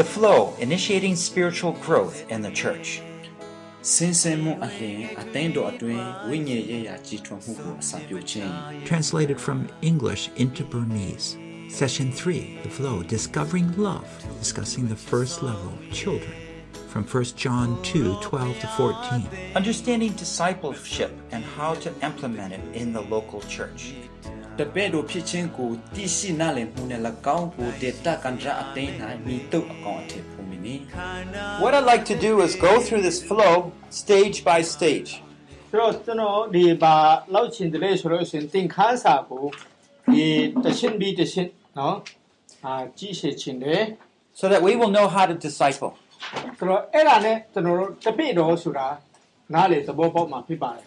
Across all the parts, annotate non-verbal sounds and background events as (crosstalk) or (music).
The flow, initiating spiritual growth in the church. ဆင်းဆင်းမှုအလင်းအသင်းတော်အတွင်းဝိညာဉ်ရေးရာကြီးထွားမှုကိုအစပြုခြင်း Translated from English into Burmese. Session 3 The Flow Discovering Love, discussing the first level, children, from 1 John 2 12 to 14. Understanding discipleship and how to implement it in the local church. တပည့်တော်ဖြစ်ခြင်းကိုတည်ရှိနားလည်မှုနဲ့၎င်းကိုဒေတာကန်ဒရာအသင်း၌မိတုပ်အကောင်အထည်ဖို့မည်နီ What I'd like to do is go through this flow stage by stage. ဆိုတော့ကျွန်တော်ဒီပါလောက်ချင်တယ်ဆိုလို့ရှိရင်သင်ခန်းစာကိုဒီတရှင်းပြီးတရှင်းနော်အာကြည့်ရှင်းချင်တယ် so that we will know how to disciple. ဆိုတော့အဲ့ဒါနဲ့ကျွန်တော်တို့တပိတော်ဆိုတာနားလေသဘောပေါက်မှာဖြစ်ပါတယ်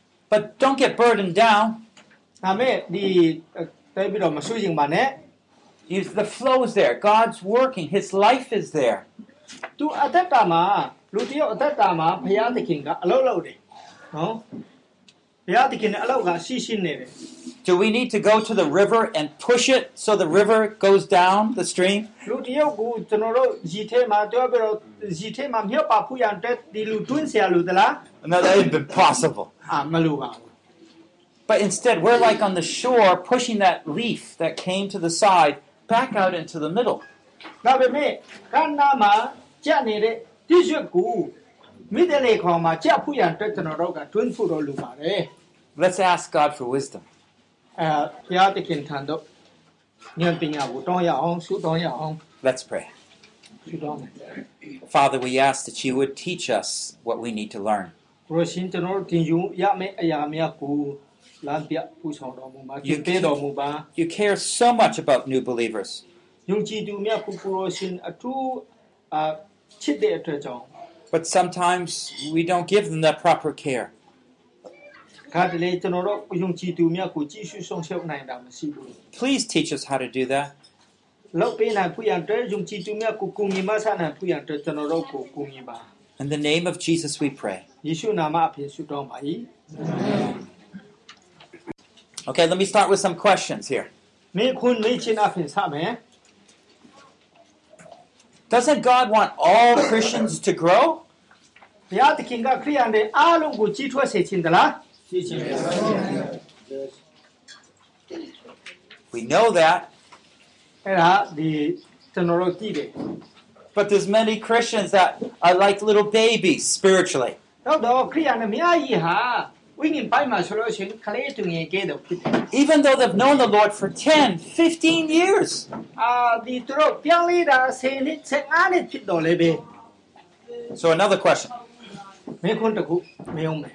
But don't get burdened down. Amen. Is the flow is there? God's working. His life is there. 또 어땠다마 루티요 어땠다마 부야 되긴가 알로로데. no. ရားသခင်ရဲ့အလုပ်ကရှိရှိနေတယ် Do we need to go to the river and push it so the river goes down the stream? လူတယောက်ကိုကျွန်တော်တို့ရည်ထဲမှာတွားပြီးတော့ရည်ထဲမှာမြောက်ပါဖူးရန်တက်ဒီလူတွင်းဆရာလူသလား No, that would be possible. အာမလိုပါဘူး But instead, we're like on the shore pushing that leaf that came to the side back out into the middle. ဒါပေမဲ့ကန္နာမှာကြက်နေတဲ့တိရွက်ကိုမိတဲ့လေခေါင်မှာကြက်ဖူးရန်တက်ကျွန်တော်တို့ကတွင်းဖို့တော့လူပါတယ် Let's ask God for wisdom. အဲဘုရားသခင်ထံတော့ဉာဏ်ပညာကိုတောင်းရအောင်ဆုတောင်းရအောင် Let's pray. ဆုတောင်းမယ် Father, we ask that you would teach us what we need to learn. ဘုရားရှင်ကျွန်တော်တို့တင်ယူရမယ့်အရာများကိုလမ်းပြပူဆောင်တော်မူပါကျင့်ပေးတော်မူပါ You care so much about new believers. ယုံကြည်သူများကိုဘုရားရှင်အထူးအာချစ်တဲ့အတွက်ကြောင့် But sometimes we don't give them the proper care. Please teach us how to do that. In the name of Jesus we pray. Amen. Okay, let me start with some questions here. Doesn't God want all Christians to grow? ဘုရားသခင်ကခရိယန်တွေအားလုံးကိုကြီးထွားစေခြင်းတလားရှိခြင်း We know that, အဲ့ဒါဒီကျွန်တော်တို့ကြည့်တယ် but there's many Christians that are like little babies spiritually. တော့တော့ခရိယန်တွေအများကြီးဟာဝိညာဉ်ပိုင်းမှာဆိုလို့ရှိရင်ခလေးသူငယ်ကဲတော့ဖြစ်တယ် Even though they've known the Lord for 10, 15 years. အာဒီသူတို့ပြောင်းလဲတာ10နှစ်15နှစ်ဖြစ်တော့လေပဲ So, another question မေခွန်းတစ်ခုမေးအောင်မယ်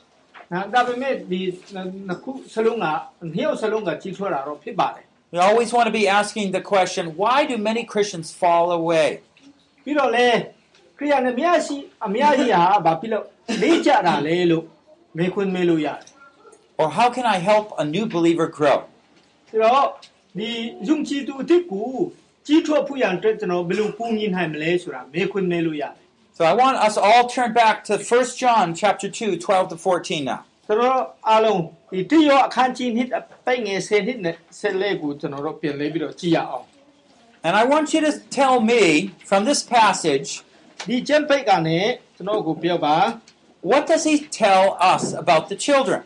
နော်ဒါပေမဲ့ဒီနှစ်ခုစလုံးကနှစ်ယောက်စလုံးကကြီးထွားတာတော့ဖြစ်ပါတယ် We always want to be asking the question why do many Christians fall away? ပြီးတော့လေခရိယန်အများရှိအများကြီးဟာဘာဖြစ်လို့လေးကြတာလဲလို့မေခွန်းမေးလို့ရတယ် Or how can I help a new believer grow? ပြီးတော့ဒီယုံကြည်သူအစ်ကိုကြီးထွားဖို့ရန်အတွက်ကျွန်တော်ဘယ်လိုပူမြင်နိုင်မလဲဆိုတာမေခွန်းမေးလို့ရတယ် So I want us all turn back to 1 John chapter 2, 12 to 14 now. ဆိုတော့အားလုံးဒီတိရောအခန်းကြီးနှစ်အပိုင်ငယ်10နှစ်နဲ့ဆက်လက်ကိုကျွန်တော်တို့ပြန်လဲပြီးတော့ကြည့်ရအောင် And I want you to tell me from this passage ဒီကျမ်းပိတ်ကနေကျွန်တော်ကိုပြောပါ what does he tell us about the children?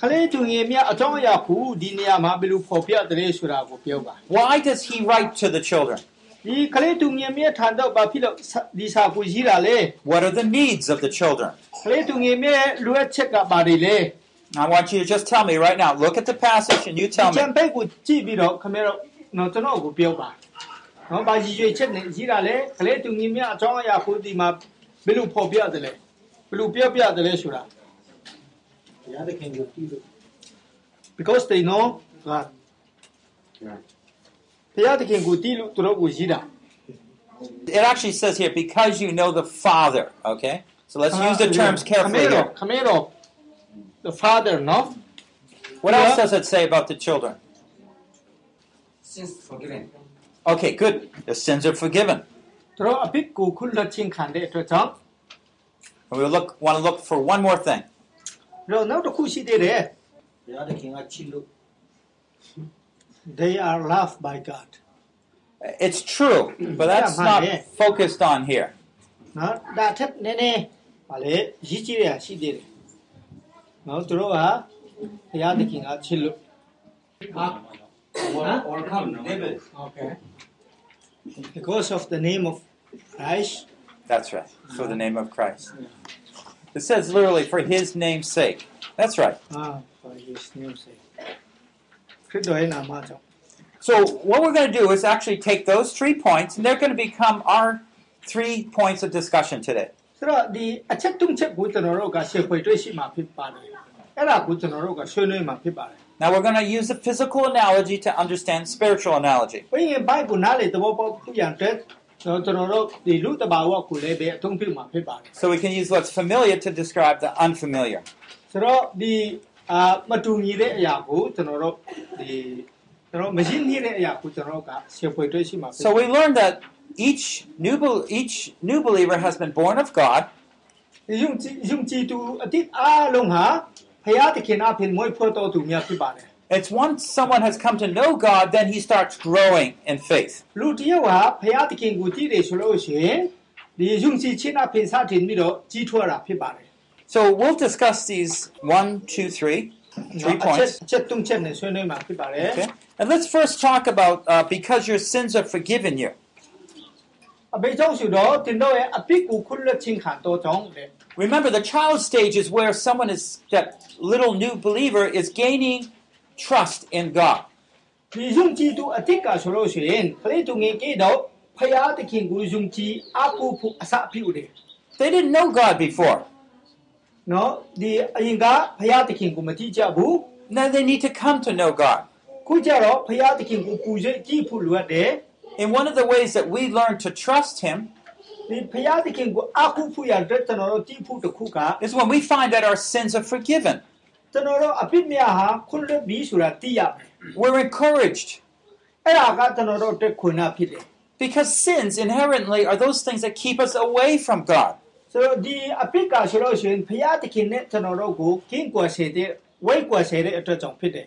ခလေးသူငယ်မြအကြောင်းအရာခုဒီနေရာမှာဘယ်လိုဖော်ပြတယ်ဆိုတာကိုပြောပါ Why does he write to the children? ဒီကလေးသူငယ်မြတ်ထံတော့ဘာဖြစ်လို့ဒီစာကိုရေးတာလဲ What are the needs of the children? ကလေးသူငယ်မြတ်လိုအပ်ချက်ကဘာတွေလဲ I want you to just tell me right now. Look at the passage and you tell ချ me. မ်ပိတ်ကိုကြည့်ပြီးတော့ခင်ဗျားတို့တော့ကျွန်တော်ကိုပြောပါနော်ဘာကြီးရွေးချက်နေရေးတာလဲကလေးသူငယ်မြတ်အကြောင်းအရာကိုဒီမှာဘယ်လိုဖော်ပြတယ်လဲဘယ်လိုပြောပြတယ်လဲဆိုတာ because they know God ဘုရားသခင်ကိုတီးလို့သူတို့ကိုရေးတာ It actually says here, because you know the Father. Okay? So let's use the terms carefully ခမဲတော် here. ခမဲတော် the father နော် What else does it say about the children? Sins forgiven. Okay, good. The sins are forgiven. သူတို့အပြစ်ကိုခွင့်လွှတ်ခြင်းခံတဲ့အတွက်ကြောင့် And we look want to look for one more thing. တော့နောက်တစ်ခုရှိသေးတယ် ဘုရားသခင်ကချစ်လို့ they are loved by God It's true, but that's Yeah, not man, yeah. focused on here. နော်ဒါထက်နည်းနည်းဗာလေရည်ကြည်ရရှိသေးတယ်နော်သူတို့ကဘုရားသခင်ကချစ်လို့ overcome devil okay because of the name of Christ That's right. For the name of Christ. It says literally for his name's sake. That's right. ah for his name sake So what we're going to do is actually take those three points, and they're going to become our three points of discussion today. ဆိုတော့ဒီအချက်တုံးချက်ကိုကျွန်တော်တို့ကရှင်းဖွယ်တွေ့ရှိမှာဖြစ်ပါတယ်အဲ့ဒါကိုကျွန်တော်တို့ကဆွေးနွေးမှာဖြစ်ပါတယ် Now we're going to use a physical analogy to understand spiritual analogy. ဘယ်ရင်ဘိုက်ကိုနားလေသဘောပေါက်ပြရန်တဲ့ကျွန်တော်တို့ဒီလူတဘာဝကိုလည်းပဲအသုံးပြုမှာဖြစ်ပါတယ် So we can use what's familiar to describe the unfamiliar. ဆိုတော့ဒီ အာမတူညီတဲ့အရာကိုကျွန်တော်တို့ဒီကျွန်တော်မရှင်းနေတဲ့အရာကိုကျွန်တော်တို့ကရှင်းဖွယ်တွေ့ရှိမှာဖြစ် So we learned that each new bel- each new believer has been born of God, ယုံကြည်ယုံကြည်သူအတိတ်အားလုံးဟာဖရာသခင်အဖင်မွေးဖွားတော်သူများဖြစ်ပါတယ် it's once someone has come to know God, then he starts growing in faith. လူတစ်ယောက်ဟာဖရာသခင်ကိုကြည့်တယ်ဆိုလို့ရှိရင်ဒီယုံကြည်ခြင်းအဖင်စတင်ပြီးတော့ကြီးထွားတာဖြစ်ပါတယ် So we'll discuss these one, two, three, three points. Okay. And let's first talk about uh, because your sins are forgiven you. Remember, the child stage is where someone is, that little new believer is gaining trust in God. They didn't know God before. နော်ဒီအရင်ကဖရာသခင်ကိုမကြည့်ကြဘူး Now they need to come to know God. ခုကျတော့ဖရာသခင်ကိုပူဇော်ကြည့်ဖို့လိုအပ်တယ် And one of the ways that we learn to trust Him ဒီဖရာသခင်ကိုအကူဖို့ရတဲ့ကျွန်တော်တို့ကြည့်ဖို့တစ်ခုက is when we find that our sins are forgiven. ကျွန်တော်တို့အပြစ်များဟာခွင့်လွှတ်ပြီးဆိုတာသိရမယ် We're encouraged အဲ့ဒါကကျွန်တော်တို့တက်ခွင့်နာဖြစ်တယ် because sins inherently are those things that keep us away from God. ဆိုတော့ဒီအပြစ်ကဆိုလို့ရှိရင်ဖရာသခင်နဲ့ကျွန်တော်တို့ကိုကင်းကွယ်စေတဲ့ဝိတ်ကွယ်စေတဲ့အတွက်ကြောင့်ဖြစ်တယ်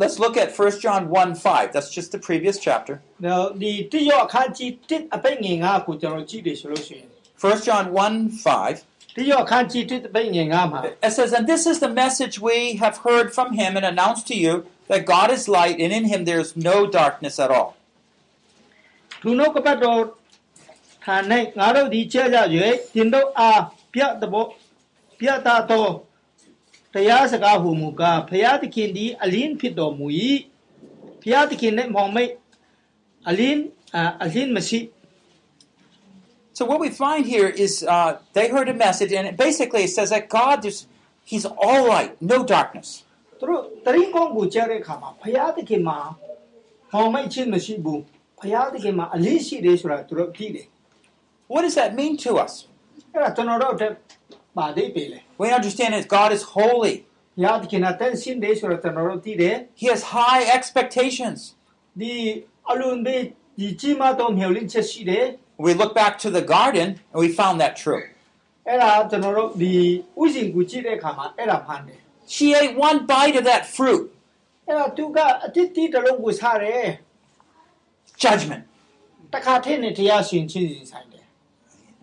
Let's look at 1 John 1 5. That's just the previous chapter. ။နော်ဒီတိရအခန်းကြီးတစ်အပိတ်ငယ်ငါကိုကျွန်တော်ကြည့်တယ်ဆိုလို့ရှိရင် 1 John 1 5. တိရအခန်းကြီးတစ်အပိတ်ငယ်ငါမှာ It says, And this is the message we have heard from him and announced to you that God is light, and in him there is no darkness at all. သူနှုတ်ကပတ်တော် ဌာ၌ငါတို့ဒီချဲကြ၍တင်တို့အားပြတ်တဘောပြတ်တာတော့တရားစကားဟူမူကားဖရာသခင်ဒီအလင်းဖြစ်တော်မူ၏ဖရာသခင်နဲ့မောင်မိတ်အလင်းအာအလင်းမရှိ So what we find here is uh, they heard a message, and basically it says that God, there's, he's all light, no darkness. သူတို့တရင်ကောင်းကိုကြားတဲ့အခါမှာဖရာသခင်မှာမောင်မိတ်ချင်းမရှိဘူးဖရာသခင်မှာအလင်းရှိတယ်ဆိုတာသူတို့သိတယ် what does that mean to us? We understand that God is holy. He has high expectations. We look back to the garden and we found that true. She ate one bite of that fruit. Judgment.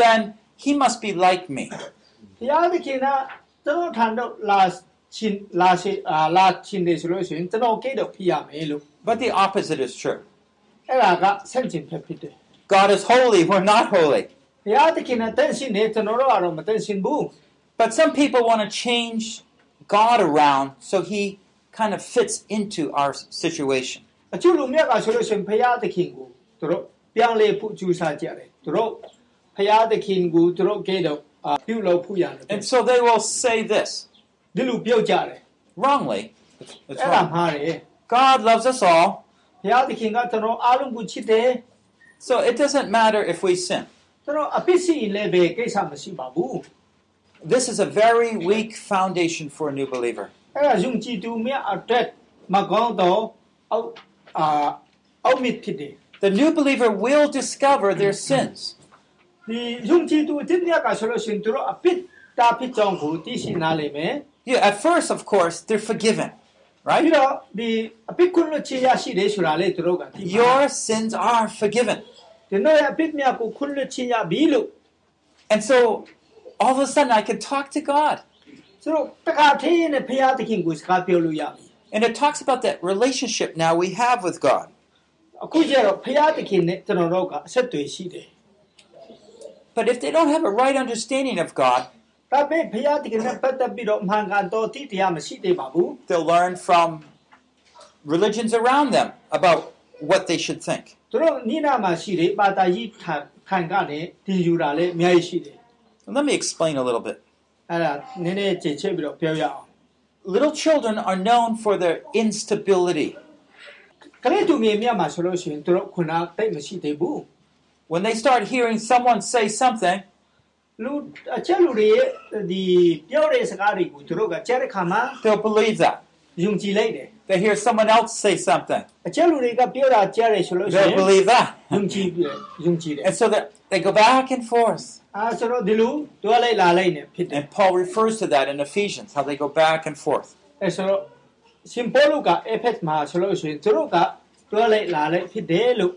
then He must be like me. ဘုရားသခင်ကကျွန်တော်ထံတော့လာချင်းလာရှိအာလာချင်းတယ်ဆိုလို့ရှိရင်ကျွန်တော်ကိတော့ဖြစ်ရမယ်လို့ But the opposite is true. အဲ့ဒါကဆန့်ကျင်ဘက်ဖြစ်တယ် God is holy, we're not holy. ဘုရားသခင်ကတန်ရှင်းတယ်ကျွန်တော်တို့ကတော့မတန်ရှင်းဘူး But some people want to change God around so He kind of fits into our situation. အချို့လူမြတ်ကဆိုလို့ရှိရင်ဘုရားသခင်ကိုသူတို့ပြောင်းလဲဖို့ကြိုးစားကြတယ်သူတို့ ဘုရားသခင်ကိုသူတို့ကိတော့အာပြုလုပ်ဖို့ရတယ် And so they will say this ဒီလိုပြောကြတယ် wrongly. It's, it's အဲ့ဒါ wrong. မှားတယ် God loves us all, ဘုရားသခင်ကကျွန်တော်အားလုံးကိုချစ်တယ် so it doesn't matter if we sin. ကျွန်တော်အပစ်စီလည်းပဲကိစ္စမရှိပါဘူး This is a very weak foundation for a new believer. အဲ့ဒါယုံကြည်သူမြတ်အတွက်မကောင်းတော့အောက်အာအောက်မြစ်ဖြစ်တယ် The new believer will discover their sins. ဒီယုံကြည်သူအစ်မြတ်ကဆိုလို့ရှိရင်သူတို့အပစ်တာဖြစ်ကြောင်းကိုသိရှိနားလည်မယ် Yeah, at first, of course, they're forgiven, ပြီး right? တော့ဒီအပစ်ခွင့်လွှတ်ခြင်းရရှိတယ်ဆိုတာလေသူတို့ကသိပါ Your sins are forgiven. ဒီတော့အပစ်မြတ်ကိုခွင့်လွှတ်ခြင်းရပြီလို့ And so all of a sudden I can talk to God. ဆိုတော့တခါထေးနဲ့ဖရာသခင်ကိုစကားပြောလို့ရပြီ And it talks about that relationship now we have with God. အခုကျတော့ဖရာသခင်နဲ့ကျွန်တော်တို့ကအဆက်အသွယ်ရှိတယ် But if they don't have a right understanding of God, ဒါပေမဲ့ဖရာသခင်နဲ့ပတ်သက်ပြီးတော့မှန်ကန်တော်တိတရားမရှိသေးပါဘူး they'll learn from religions around them about what they should think. သူတို့နိနာမှာရှိတယ်ပါတာကြီးခံခံကနေဒီယူတာလည်းအများကြီးရှိတယ် Let me explain a little bit. အဲ့ဒါနည်းနည်းကြည့်ချက်ပြီးတော့ပြောရအောင် Little children are known for their instability. ကလေးသူငယ်မြတ်မှာဆိုလို့ရှိရင်သူတို့ခုနတိတ်မရှိသေးဘူး When they start hearing someone say something, လူအချက်လူတွေရဲ့ဒီပြောတဲ့စကားတွေကိုသူတို့ကကြားတဲ့ခါမှာ they'll believe that. ယုံကြည်လိုက်တယ် They hear someone else say something, အချက်လူတွေကပြောတာကြားတယ်ဆိုလို့ရှိရ they'll င် believe that. ယုံကြည်ပြီးယုံကြည်တယ် And so that they go back and forth. အာဆိုတော့ဒီလိုတွားလိုက်လာလိုက်နေဖြစ်တယ် And Paul refers to that in Ephesians, how they go back and forth. အဲဆိုတော့ရှင်ပေါလုက FX မှာဆိုလို့ရှိရင်သူတို့ကတွားလိုက်လာလိုက်ဖြစ်တယ်လို့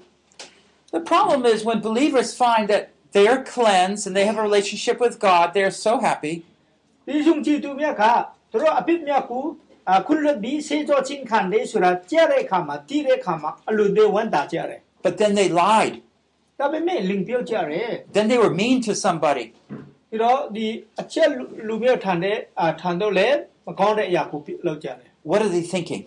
the problem is when believers find that they are cleansed and they have a relationship with God, they are so happy. But then they lied. Then they were mean to somebody. What are they thinking?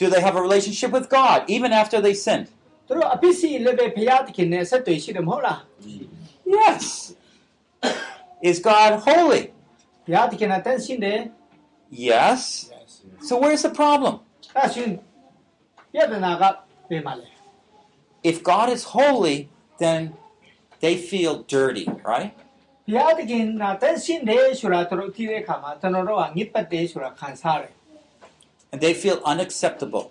Do they have a relationship with God even after they sinned? သူတို့အပြစ်စီလည်းပဲဘုရားသခင်နဲ့ဆက်သွယ်ရှိတယ်မဟုတ်လား Yes. Is God holy? ဘုရားသခင်ကတန်ရှင်းတယ် Yes. So where's the problem? အဲ့ရှင်ပြဿနာကဘယ်မှာလဲ If God is holy, then they feel dirty, right? ဘုရားသခင်ကတန်ရှင်းတယ်ဆိုတာသူတို့သိတဲ့အခါမှာကျွန်တော်တို့ကငစ်ပတ်တယ်ဆိုတာခံစားတယ် And they feel unacceptable.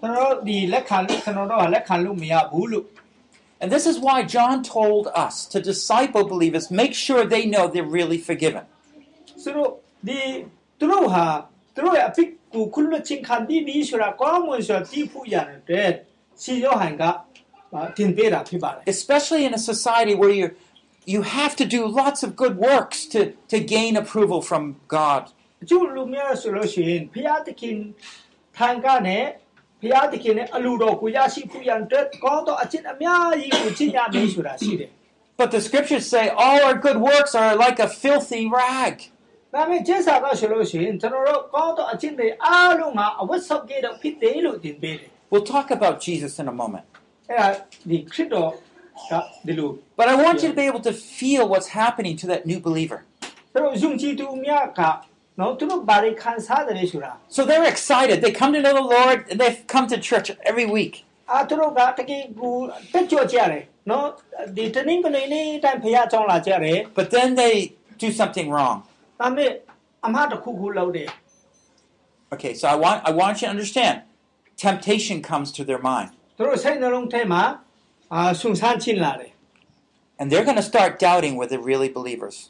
ကျွန်တော်တို့ဒီလက်ခံလို့ကျွန်တော်တို့ကလက်ခံလို့မရဘူးလို့ And this is why John told us to disciple believers, make sure they know they're really forgiven. ဆိုတော့ဒီသူတို့ဟာသူတို့ရဲ့အဖြစ်ကိုခုလွတ်ချင်းခံပြီးပြီဆိုတာကောင်းမွန်စွာသိဖို့ရတဲ့စီရောဟန်ကတင်ပေးတာဖြစ်ပါတယ် Especially in a society where you you have to do lots of good works to, to gain approval from God. အကျိုးလူမျိုးဆိုလို့ရှိရင်ဘုရားသခင်ထံကနေဘုရားသခင်နဲ့အလူတော်ကိုရရှိဖို့ရတဲ့ကောင်းသောအချင်းအများကြီးကိုချစ်ရမယ်ဆိုတာရှိတယ် But the scriptures say all our good works are like a filthy rag. ဒါပေမဲ့ကျင့်စာကဆိုလို့ရှိရင်ကျွန်တော်တို့ကောင်းသောအချင်းတွေအားလုံးဟာအဝတ်ဆောက်ကြတော့ဖြစ်တယ်လို့တင်ပေးတယ် We'll talk about Jesus in a moment. အဲ့ဒါဒီခရစ်တော်ကဒီလို But I want you to be able to feel what's happening to that new believer. သူတို့ယုံကြည်သူများက So they're excited. They come to know the Lord. They've come to church every week. But then they do something wrong. Okay, so I want I want you to understand. Temptation comes to their mind. And they're going to start doubting whether they're really believers.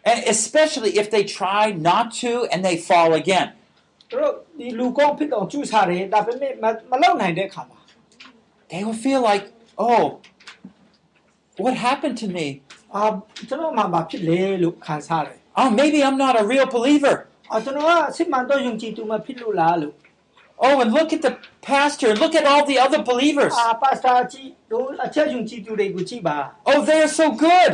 အာဖရာသခင်နဲ့မိသားစုမဖြစ်တော့ဘူးလို့ခံစားကြတယ် And especially if they try not to and they fall again. သူတို့ဒီလူကောင်းဖြစ်တော့ကျူးစားတယ်ဒါပေမဲ့မမလုပ်နိုင်တဲ့ခါမှာ They will feel like, oh, what happened to me? အာကျွန်တော်မှမဖြစ်လေလို့ခံစားတယ် Oh, maybe I'm not a real believer. အာကျွန်တော်ကစစ်မှန်တော့ယုံကြည်သူမဖြစ်လို့လားလို့ Oh, and look at the pastor. Look at all the other believers. အာပါစတာကြီးတို့အချက်ယုံကြည်သူတွေကိုကြည့်ပါ Oh, they're so good.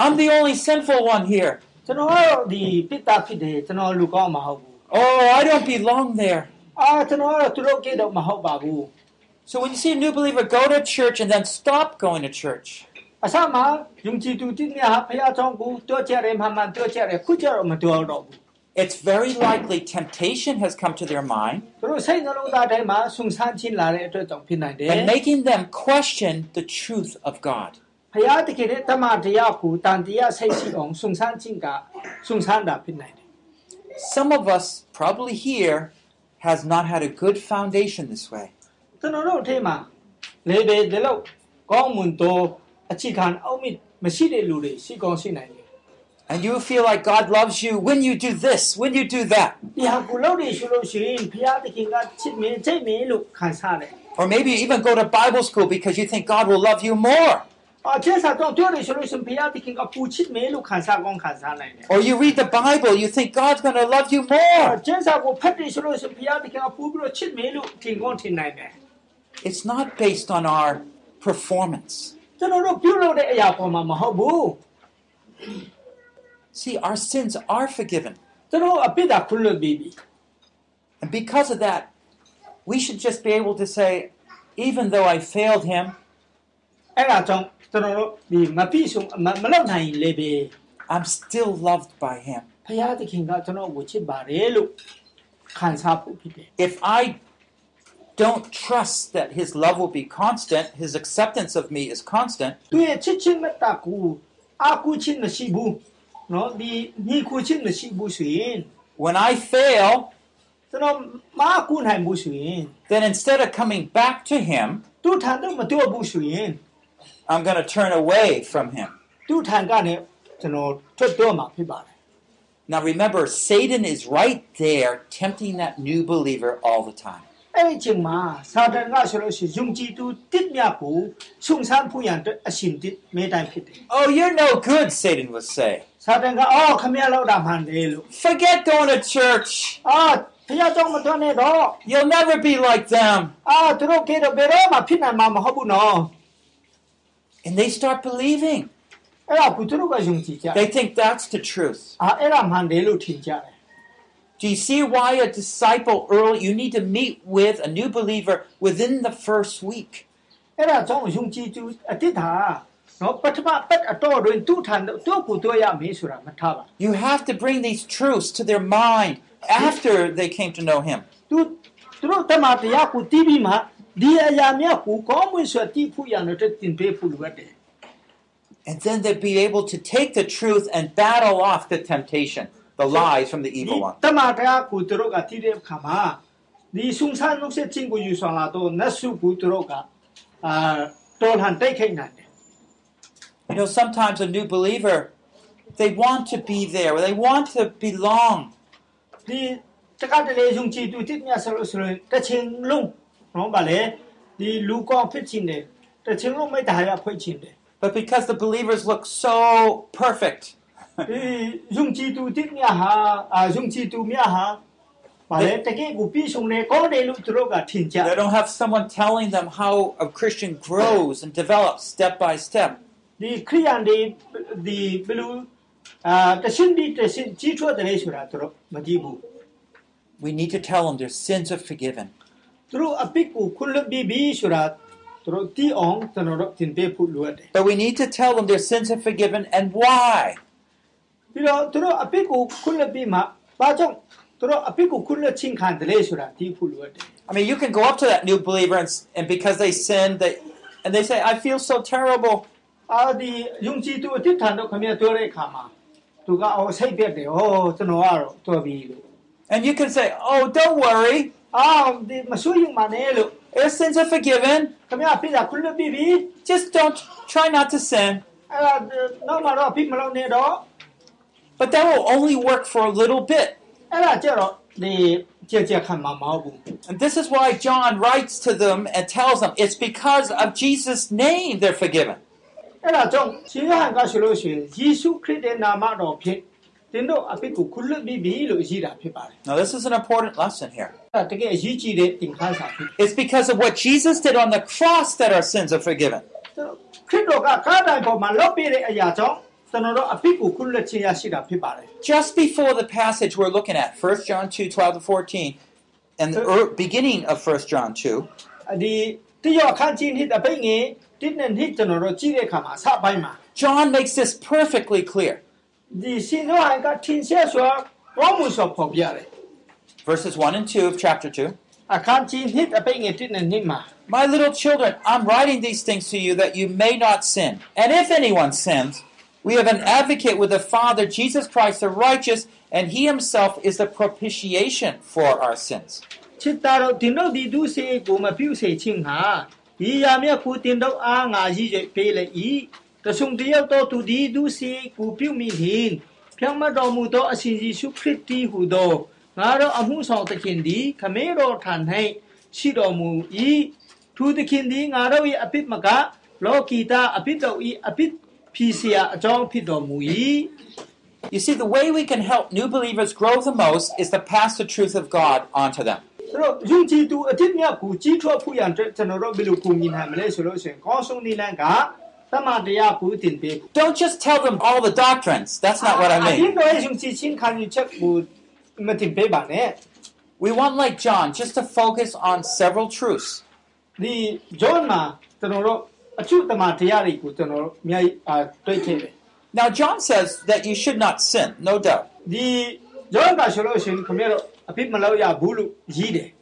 သူတို့ကကောင်းတယ် I'm the only sinful one here. ကျွန်တော်ကတော့ဒီပြစ်တာဖြစ်တယ်ကျွန်တော်လူကောင်းမဟုတ်ဘူး Oh, I don't belong there. အာကျွန်တော်ကတော့သူတို့ကိတော့မဟုတ်ပါဘူး So when you see a new believer go to church and then stop going to church, အစမှာယုံကြည်သူတိများဖရာကြောင့်ကိုတွက်ကြတယ်မှန်မှန်တွက်ကြတယ်ခုကျတော့မတွက်တော့ဘူး it's very likely temptation has come to their mind သူတို့စိတ်နှလုံးသားထဲမှာဆုံဆန်းခြင်းလာတဲ့အတွက်ကြောင့်ဖြစ်နိုင်တယ် and making them question the truth of God. ဖရာတကယ်နဲ့တမန်တရားကိုတန်တရားစိတ်ရှိအောင်ဆုံဆန်းခြင်းကဆုံဆန်းတာဖြစ်နိုင်တယ် Some of us probably here has not had a good foundation this way. ကျွန်တော်တို့အထက်မှာလေဘေဒီလောက်ကောင်းမွန်သောအခြေခံအောက်မြစ်မရှိတဲ့လူတွေရှိကောင်းရှိနိုင်တယ် And you feel like God loves you when you do this, when you do that. ဒီဟာကိုလို့နေရှိလို့ရှိရင်ဖရာတခင်ကချစ်မင်းချိတ်မင်းလို့ခံစားတယ် Or maybe you even go to Bible school because you think God will love you more. အကျဉ်းစားတော့ပြောနေရှိလို့ရှင်ဖရာတခင်ကပူချစ်မင်းလို့ခံစားကောင်းခံစားနိုင်တယ် Or you read the Bible, you think God's going to love you more. ကျင်းစာကိုဖတ်တယ်ဆိုလို့ရှင်ဘုရားတခင်ကပူပြီးတော့ချစ်မေလို့ထင်ကောင်းထင်နိုင်တယ် It's not based on our performance. ကျွန်တော်တို့ပြုလုပ်တဲ့အရာပေါ်မှာမဟုတ်ဘူး See, our sins are forgiven. ကျွန်တော်အပြစ်သာခွင့်လွှတ်ပြီးပြီ And because of that, we should just be able to say, even though I failed him, အဲ့ဒါကြောင့်ကျွန်တော်တို့ဒီမပြည့်စုံမမလုပ်နိုင်လေပဲ I'm still loved by him. ဘုရားသခင်ကကျွန်တော်ကိုချစ်ပါတယ်လို့ခံစားဖို့ဖြစ်တယ် If I don't trust that his love will be constant, his acceptance of me is constant, သူရဲ့ချစ်ချင်းမေတ္တာကိုအာကူချင်းမရှိဘူးနော်ဒီညီကိုချင်းမရှိဘူးဆိုရင် when I fail, ကျွန်တော်မအကူနိုင်ဘူးဆိုရင် then instead of coming back to him, သူထံတော့မတွေ့ဘူးဆိုရင် I'm going to turn away from him. သူထံကနေကျွန်တော်ထွက်တော့မှာဖြစ်ပါတယ် Now remember, Satan is right there tempting that new believer all the time. အဲ့ဒီချိန်မှာစာတန်ကဆိုလို့ရှိရင်ယုံကြည်သူတစ်မြတ်ကိုဆုံဆန်းဖို့ရန်အတွက်အရှင်တစ်မဲတိုင်းဖြစ်တယ် Oh, you're no good, Satan would say. စာတန်ကအော်ခမရလောက်တာမှန်တယ်လို့ Forget going to church. အာဖခင်ကြောင့်မတော်နဲ့တော့ You'll never be like them. အာသူတို့ကေတော့ဘယ်တော့မှဖြစ်နိုင်မှာမဟုတ်ဘူးနော် And they start believing. အဲ့ဒါကိုသူတို့ကယုံကြည်ကြတယ် They think that's the truth. အာအဲ့ဒါမှန်တယ်လို့ထင်ကြတယ် Do you see why a disciple early, you need to meet with a new believer within the first week? အဲ့ဒါကြောင့်ယုံကြည်သူအတိတ်ဟာနော်ပထမပတ်အတော်တွင်သူ့ထံသူ့ကိုတွေ့ရမေးဆိုတာမထားပါ You have to bring these truths to their mind after they came to know Him. သူသူတို့တမန်တရားကိုတီးပြီးမှ ဒီအရာများကိုကောင်းမွန်စွာတည်ဖို့ရန်အတွက်တင်ပေးဖို့လိုအပ်တယ် And then they'd be able to take the truth and battle off the temptation, the lies from the ဒီ evil one. တမန်တရားကိုသူတို့ကတည်တဲ့အခါမှာဒီဆုံဆန်းနှုတ်ဆက်ခြင်းကိုယူဆောင်လာတော့နတ်စုကိုသူတို့ကအာတော်ဟန်တိုက်ခိုက်နိုင်တယ် You know, sometimes a new believer, they want to be there, they want to belong. ဒီ တကတလေယုံကြည်သူတစ်မြတ်ဆိုလို့ဆိုရင်တစ်ချိန်လုံး နော်ဗာလေဒီလူကောင်းဖြစ်ချင်တယ်တစ်ချိန်လုံးမိတ္တဟာရဖွင့်ချင်တယ် But because the believers look so perfect, (laughs) ဒီယုံကြည်သူတစ်မြတ်ဟာအာယုံကြည်သူမြတ်ဟာဗာလေတကယ်ကိုပြည့်စုံတယ်ကောင်းတယ်လို့သူတို့ကထင်ကြ they don't have someone telling them how a Christian grows and develops step by step. ဒီခရိယန်တွေဒီဘလူအာတရှင်ဒီတရှင်ကြီးထွားတယ်ဆိုတာသူတို့မကြည့်ဘူး We need to tell them their sins are forgiven. through through tiong. But we need to tell them their sins are forgiven and why. Through. I mean, you can go up to that new believer and, and because they sinned, they, and they say, I feel so terrible. And you can say, "Oh, don't worry. Ah, masuyong manelo. Your sins are forgiven. Come here, please. I apida kulo bibi. Just don't try not to sin. No no no apid malo ne all. But that will only work for a little bit. Ela jero ni and this is why John writes to them and tells them it's because of Jesus' name they're forgiven. အဲ့ဒါကြောင့်ရှင်ရဟန်ကဆိုလို့ရှိရင်ယေရှုခရစ်တဲ့နာမတော်ဖြင့်တင်တို့အပိကိုခွလွတ်ပြီးပြီလို့ရေးတာဖြစ်ပါတယ် Now, this is an important lesson here. အဲ့ဒါတကယ်အရေးကြီးတဲ့သင်ခန်းစာဖြစ် It's because of what Jesus did on the cross that our sins are forgiven. ခရစ်တော်ကကားတိုင်းပေါ်မှာလော့ပြတဲ့အရာကြောင့်ကျွန်တော်တို့အပိကိုခွလွတ်ခြင်းရရှိတာဖြစ်ပါတယ် Just before the passage we're looking at, 1 John 2 12 to 14, and the er, beginning of 1 John 2, ဒီတရောအခန်းကြီးနှစ်အပိငယ်တစ်နဲ့နှစ်ကျွန်တော်တို့ကြည့်တဲ့အခါမှာအစပိုင်းမှာ John makes this perfectly clear. ဒီရှင်ရဟန်ကထင်ရှားစွာဘောမှုစွာဖော်ပြတယ် Verses 1 and 2 of chapter 2. အခန်းကြီးနှစ်အပိငယ်တစ်နဲ့နှစ်မှာ My little children, I'm writing these things to you that you may not sin. And if anyone sins, we have an advocate with the Father, Jesus Christ the righteous, and he himself is the propitiation for our sins. ချစ်သားတို့တင်တို့ဒီဒုစေကိုမပြုစေခြင်းဟာဒီရာမြတ်ကိုတင်တို့အားငါရည်ရပေးလေဤ တဆုံတယောက်တော့သူဒီဒုစေကိုပြုမိဟင်ဖြောင်းမတော်မူသောအရှင်ယေရှုခရစ်တီဟူသောငါတို့အမှုဆောင်သခင်သည်ခမဲတော်ထံ၌ရှိတော်မူ၏သူသခင်သည်ငါတို့၏အပြစ်မကလောကီတာအပြစ်တို့၏အပြစ်ဖြီစရာအကြောင်းဖြစ်တော်မူ၏ You see, the way we can help new believers grow the most is to pass the truth of God onto them. ဆိုတော့ယုံကြည်သူအစ်မြတ်ကိုကြီးထွားဖို့ရန်အတွက်ကျွန်တော်တို့ဘယ်လိုပုံမြင်နိုင်မလဲဆိုလို့ရှိရင်ကောင်းဆုံးနည်းလမ်းက Don't just tell them all the doctrines. That's not what I mean. We want, like John, just to focus on several truths. Now, John says that you should not sin, no doubt.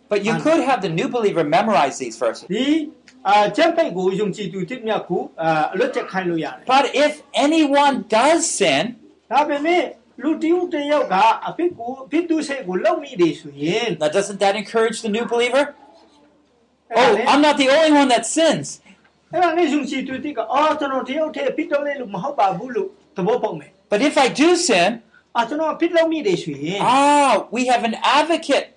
But you could have the new believer memorize these verses. But if anyone does sin, now doesn't that encourage the new believer? Oh, I'm not the only one that sins. But if I do sin, ah, we have an advocate.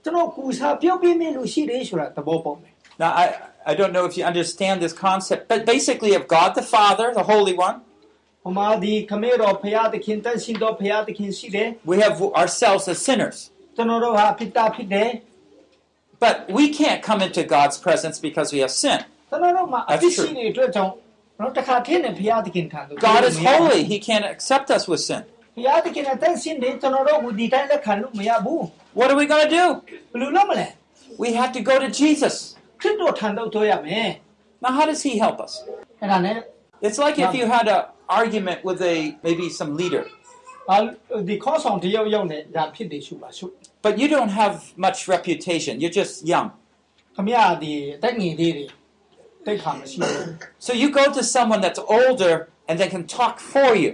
အာကျွန်တော်မှာကျွန်တော်ကူစားပြုတ်ပြင်းနေလို့ရှိတယ်ဆိုတာသဘောပေါက်မယ် Now, I, I don't know if you understand this concept, but basically, of God the Father, the Holy One, ဟိုမှာဒီခမဲတော်ဖရာသခင်တန်ရှင်တော်ဖရာသခင်ရှိတယ် we have ourselves as sinners. ကျွန်တော်တို့ဟာအပြစ်တာဖြစ်တယ် But we can't come into God's presence because we have sin. ကျွန်တော်တို့မှာအ That's ပြစ် true. ရှိနေတဲ့အတွက်ကြောင့်တော့တစ်ခါထင်းနဲ့ဖရာသခင်ထံသို့ God is holy, He can't accept us with sin. ဖရာသခင်နဲ့တန်ရှင်တယ်ကျွန်တော်တို့ကိုဒီတိုင်းလက်ခံလို့မရဘူး What are we going to do? ဘယ်လိုလုပ်မလဲ We have to go to Jesus. ခရစ်တော်ထံသို့သွားရမယ် Now, how does He help us? အဲ့ဒါနဲ့ It's like if you had an argument with a maybe some leader, အာဒီခေါင်းဆောင်တယောက်ယောက်နဲ့ဒါဖြစ်တယ်ရှုပါရှု but you don't have much reputation. You're just young. ခမရဒီတက်ငယ်လေးတွေတိတ်ခါမရှိဘူး So you go to someone that's older and they can talk for you.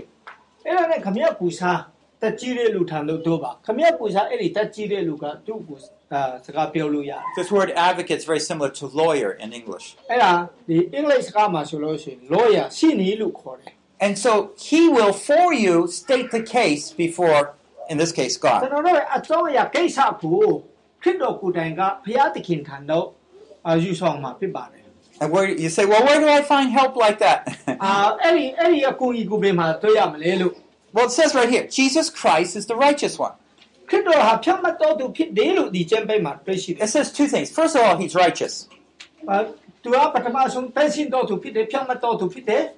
အဲ့ဒါနဲ့ခမရပူစား တက်ကြီးတဲ့လူထံလို့တို့ပါခမရပူစားအဲ့ဒီတက်ကြီးတဲ့လူကသူ့ကိုအာစကားပြောလို့ရတယ် This word advocate is very similar to lawyer in English. အဲ့ဒါဒီအင်္ဂလိပ်စကားမှာဆိုလို့ရှိရင် lawyer ရှင်းနေလို့ခေါ်တယ် And so he will, for you, state the case before in this case, ကျွန် God. တော်တို့ရဲ့အကြောင်းအရာကိစ္စကိုခရစ်တော်ကိုယ်တိုင်ကဘုရားသခင်ထံတော်အာယူဆောင်မှာဖြစ်ပါတယ် And where you say, well, where do I find help like that? (laughs) Well, it says right here, Jesus Christ is the righteous one. It says two things. First of all, he's righteous.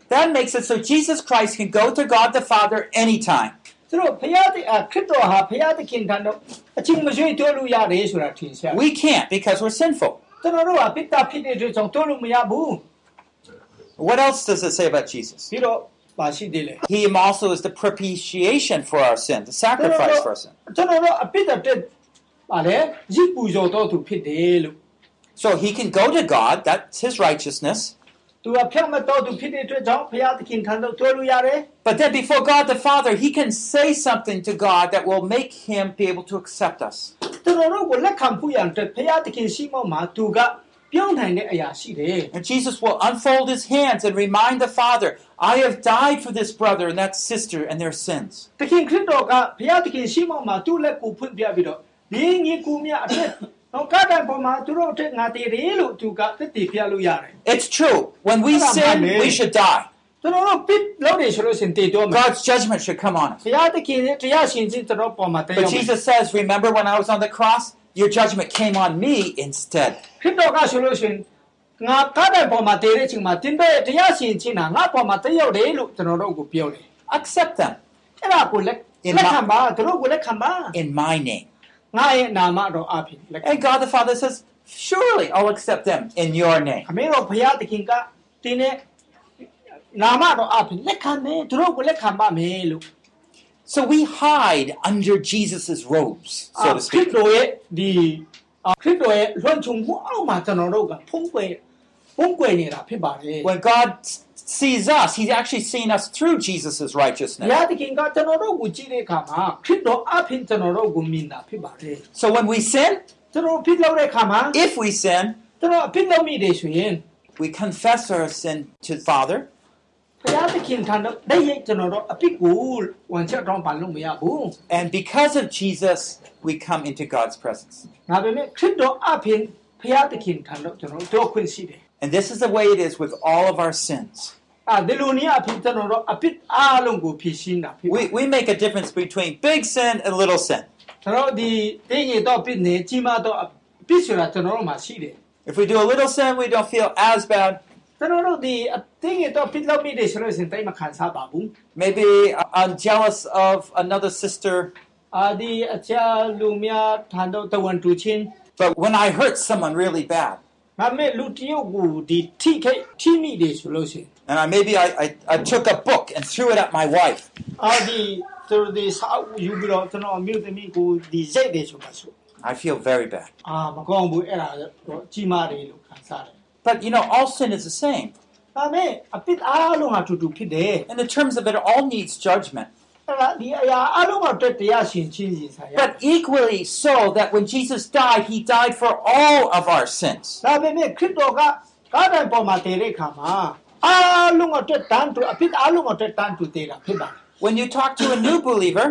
That makes it so Jesus Christ can go to God the Father anytime. We can't because we're sinful. What else does it say about Jesus? ပြီးတော့ပါရှိသေးတယ် He also is the propitiation for our sin, the sacrifice for our sin. ကျွန်တော်တို့အပိတ္တတက်ပါလေရစ်ပူဇော်တော်သူဖြစ်တယ်လို့ So he can go to God, that's his righteousness. သူကဖြတ်မတော်သူဖြစ်တဲ့အတွက်ကြောင့်ဘုရားသခင်ထံတော်တွေ့လို့ရတယ် But then before God the Father, he can say something to God that will make him be able to accept us. ကျွန်တော်တို့ကိုလက်ခံဖို့ရန်အတွက်ဘုရားသခင်ရှိမောမှာသူက ပြောင်းနိုင်တဲ့အရာရှိတယ် And Jesus will unfold his hands and remind the Father, I have died for this brother and that sister and their sins. သခင်ခရစ်တော်ကဘုရားသခင်ရှိမောမှာသူ့လက်ကိုဖွင့်ပြပြီးတော့ဒီညီကူမြတ်အထက်တော့ကားတိုင်ပေါ်မှာသူတို့အထက်ငါတည်တယ်လို့သူကသက်တည်ပြလို့ရတယ် It's true. When we Come on, sin, man. we should die. ကျွန်တော်တို့ပြစ်လို့နေဆိုလို့ရှင်တည်တော့မယ် God's judgment should come on us. ဘုရားသခင်ရဲ့တရားရှင်ခြင်းကျွန်တော်ပေါ်မှာတည်ရ But မယ် Jesus says, Remember when I was on the cross? Your judgment came on me instead. ခရစ်တော်ကဆိုလို့ရှင်ငါကားတိုင်ပေါ်မှာတည်တဲ့အချိန်မှာတင်တဲ့တရားရှင်ခြင်းကငါပေါ်မှာတည်ရောက်တယ်လို့ကျွန်တော်တို့ကိုပြောတယ် Accept them အဲ့ဒါကိုလက် In လက် my- ခံပါသူတို့ကိုလက်ခံပါ in my name. ငါရဲ့နာမတော်အဖြစ်လက်ခံ And God the Father says, Surely I'll accept them in your name. အမေတို့ဘုရားသခင်ကတင်းနဲ့နာမတော်အဖြစ်လက်ခံမယ်သူတို့ကိုလက်ခံပါမယ်လို့ So we hide under Jesus' robes, so to ခရစ် speak. တော်ရဲ့ဒီအာခရစ်တော်ရဲ့လွှမ်းခြုံမှုအောက်မှာကျွန်တော်တို့ကဖုံးကွယ်ဖုံးကွယ်နေတာဖြစ်ပါတယ် When God s- sees us, He's actually seeing us through Jesus' ဘု righteousness. ရားသခင်ကကျွန်တော်တို့ကိုကြည့်တဲ့အခါမှာခရစ်တော်အဖြစ်ကျွန်တော်တို့ကိုမြင်တာဖြစ်ပါတယ် So when we sin, ကျွန်တော်ဖြစ်လို့တဲ့အခါမှာ if we sin, ကျွန်တော်အဖြစ်လို့မိတယ်ဆိုရင် we confess our sin to Father, ဘုရားသခင်ထံတော်တည်းရဲ့ကျွန်တော်တို့အဖြစ်ကိုဝန်ချက်တော့ပါလို့မရဘူး and because of Jesus, we come into God's presence. ဒါပေမဲ့ခရစ်တော်အဖြစ်ဘုရားသခင်ထံတော်ကျွန်တော်တို့ခွင့်ရှိတယ် And this is the way it is with all of our sins. အဲဒီလိုနည်းအဖြစ်ကျွန်တော်တို့အဖြစ်အားလုံးကိုဖြည့်ရှင်းတာဖြစ်ပါ We, we make a difference between big sin and little sin. ကျွန်တော်တို့ဒီတင်းရတော့ပြစ်နေကြီးမားတော့အပြစ်ဆိုတာကျွန်တော်တို့မှာရှိတယ် If we do a little sin, we don't feel as bad. No. The thing is. Maybe uh, I'm jealous of another sister. The lumia. But when I hurt someone really bad. And I maybe I, I, I took a book and threw it at my wife. I feel very bad. အာမကောင်းဘူးအဲ့ဒါတော့ကြီးမားတယ်လို့ခံစားတယ် But you know, all sin is the same. ဒါပေမဲ့အပြစ်အားလုံးဟာတူတူဖြစ်တယ် And in terms of it, it all needs judgment. အဲ့ဒါဒီအရာအားလုံးအတွက်တရားရှင်ချင်းစီဆိုင်ရ But equally so that when Jesus died, he died for all of our sins. ဒါပေမဲ့ခရစ်တော်ကကားတိုင်ပေါ်မှာတည်တဲ့အခါမှာအားလုံးအတွက်တန်တူအပြစ်အားလုံးအတွက်တန်တူတည်တာဖြစ်ပါတယ် When you talk to a new believer,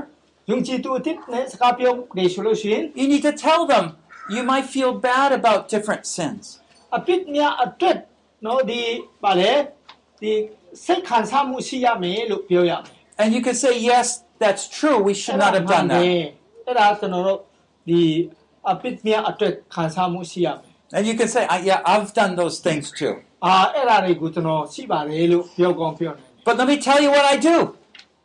ယုံကြည်သူအစ်နဲ့စကားပြောနေဆိုလို့ရှိရင် you need to tell them you might feel bad about different sins. အပြစ်များအတွက်နော်ဒီပါလေဒီစိတ်ခံစားမှုရှိရမယ်လို့ပြောရမယ် And you can say, yes, that's true. We should not have done that. အဲ့ဒါကျွန်တော်တို့ဒီအပြစ်များအတွက်ခံစားမှုရှိရမယ် And you can say, "I- yeah, I've done those things too. အာအဲ့ဒါတွေကိုကျွန်တော်ရှိပါတယ်လို့ပြောကောင်းပြောနေတယ် But let me tell you what I do.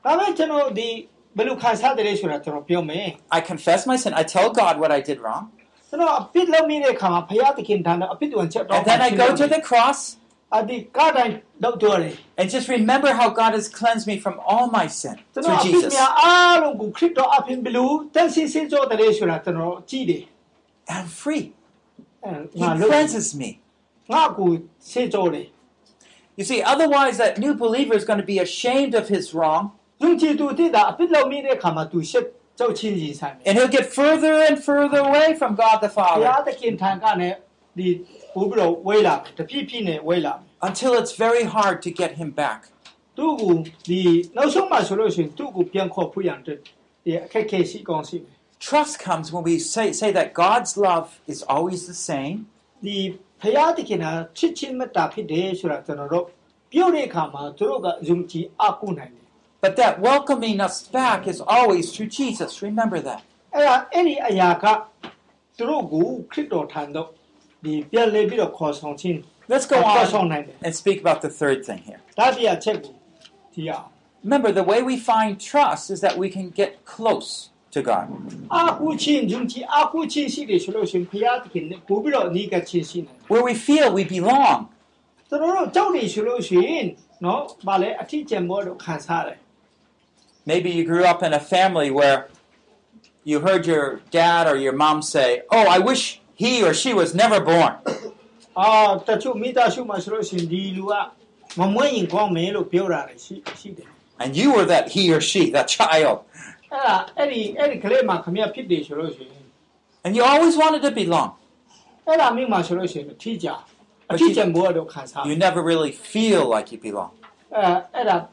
ဒါပေမဲ့ကျွန်တော်ဒီဘယ်လိုခံစားတယ်လဲဆိုတာကျွန်တော်ပြောမယ် I confess my sin. I tell God what I did wrong. ကျွန်တော်အပြစ်လုပ်မိတဲ့အခါမှာဘုရားသခင်ထံတော်အပြစ်ဝင်ချက်တော့ And then I go to the cross အဒီကားတိုင်းတော့တော်တယ် and just remember how God has cleansed me from all my sin ကျွန်တော် through အပြစ် Jesus. များအားလုံးကိုခရစ်တော်အဖင်ဘလူတန်ဆင်းစင်းကြောတယ်ဆိုတာကျွန်တော်ကြည့်တယ် I'm free. အဲ He ငါလို့ cleanses me. ငါကိုဆေးကြောတယ် You see, otherwise, that new believer is going to be ashamed of his wrong ယုံကြည်သူတည်တာအပြစ်လုပ်မိတဲ့အခါမှာသူရှက် ကြောက်ချင်းကြီးဆိုင်တယ် and he'll get further and further away from God the ဘုရား Father သခင်ထံကလည်းဒီပို့ပြီးတော့ဝေးလာတယ်တပြည့်ပြည့်နဲ့ဝေးလာတယ် until it's very hard to get him back. သူ့ကိုဒီနောက်ဆုံးမှဆိုလို့ရှိရင်သူ့ကိုပြန်ခေါ်ဖို့ရန်အတွက် ဒီအခက်အခဲရှိကောင်းရှိမယ် Trust comes when we say, say that God's love is always the same, ဒီဖရာသခင်ဟာချစ်ချင်းမေတ္တာဖြစ်တယ်ဆိုတာကျွန်တော်တို့ပြောတဲ့အခါမှာသူတို့ကယုံကြည်အကုနိုင်တယ် ် but that welcoming us back is always through Jesus. Remember that. အဲ့ဒါအဲ့ဒီအရာကသူတို့ကိုခရစ်တော်ထံတော့ဒီပြန်လဲပြီးတော့ခေါ်ဆောင်ခြင်း Let's go ခေါ်ဆောင် on နိုင်တယ် and speak about the third thing here. ဒါတရားချက်ကိုဒီအောင် Remember, the way we find trust is that we can get close to God. အကုချင်းယုံကြည်အကုချင်းရှိတယ်ဆိုလို့ရှိရင်ဖရာသခင်နဲ့ပို့ပြီးတော့အနီးကပ်ချင်းရှိနိုင်တယ် Where we feel we belong. ကျွန်တော်တို့ကြောက်နေဆိုလို့ရှိရင်နော်ဗာလဲအထီးကျန်ဘောတော့ခံစားတယ် Maybe you grew up in a family where you heard your dad or your mom say, Oh, I wish he or she was never born. (coughs) အာတချို့မိသားစုမှာဆိုလို့ရှိရင်ဒီလူကမမွေးရင်ကောင်းမယ်လို့ပြောတာလေရှိရှိတယ် And you were that he or she, that child. (laughs) အဲ့ဒါအဲ့ဒီအဲ့ဒီကလေးမှာခမရဖြစ်တယ်ဆိုလို့ရှိရင် And you always wanted to belong. အဲ့ဒါမိမှာဆိုလို့ရှိရင်အထီးကျအထီးကျန်ဘောတော့ခံစား You never really feel like you belong. အဲ့အဲ့ဒါ (laughs)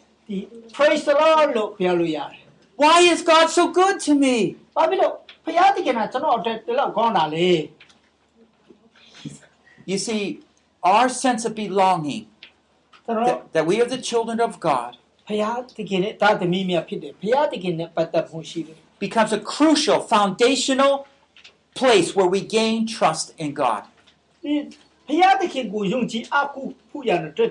အာဒီ praise the lord လို့ပြောလို့ရတယ် Why is God so good to me? ။ဘာဖြစ်လို့ဘုရားသခင်ကကျွန်တော်အတွက်ဒီလောက်ကောင်းတာလဲ You see, our sense of belonging, ကျွန်တော် that, that we are the children of God, ဘုရားသခင်နဲ့တာသမီးများဖြစ်တယ်။ဘုရားသခင်နဲ့ပတ်သက်မှုရှိတယ် becomes a crucial, foundational place where we gain trust in God. ။ဒီဘုရားသခင်ကိုယုံကြည်အကူဖို့ရတဲ့အတွက်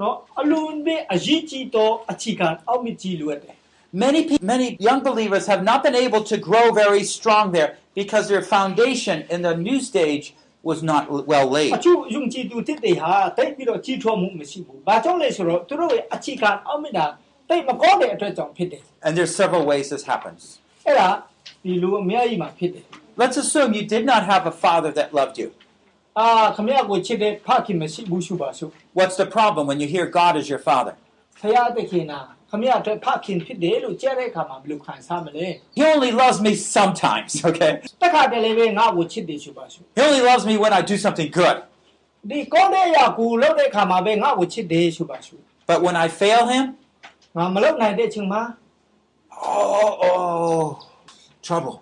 နော်အလုံးပဲအရေးကြီးသောအခြေခံအောက်မြစ်ကြီးလိုအပ်တယ် Many people, many young believers have not been able to grow very strong there because their foundation in the new stage was not well ။ laid. အချို့ယုံကြည်သူတစ်တွေဟာတိတ်ပြီးတော့ကြီးထွားမှုမရှိဘူး။ဘာကြောင့်လဲဆိုတော့သူတို့ရဲ့အခြေခံအောက်မြစ်တာတိတ်မကောင်းတဲ့အတွက်ကြောင့်ဖြစ်တယ် And there's several ways this happens. ။အဲ့ဒါဒီလိုအများကြီးမှဖြစ်တယ် Let's assume you did not have a father that loved you. ။ What's the problem when you hear God is your father? He only loves me sometimes, okay? He only loves me when I do something good. But when I fail him, 나물럭 나이데 칭마. Oh, oh, trouble.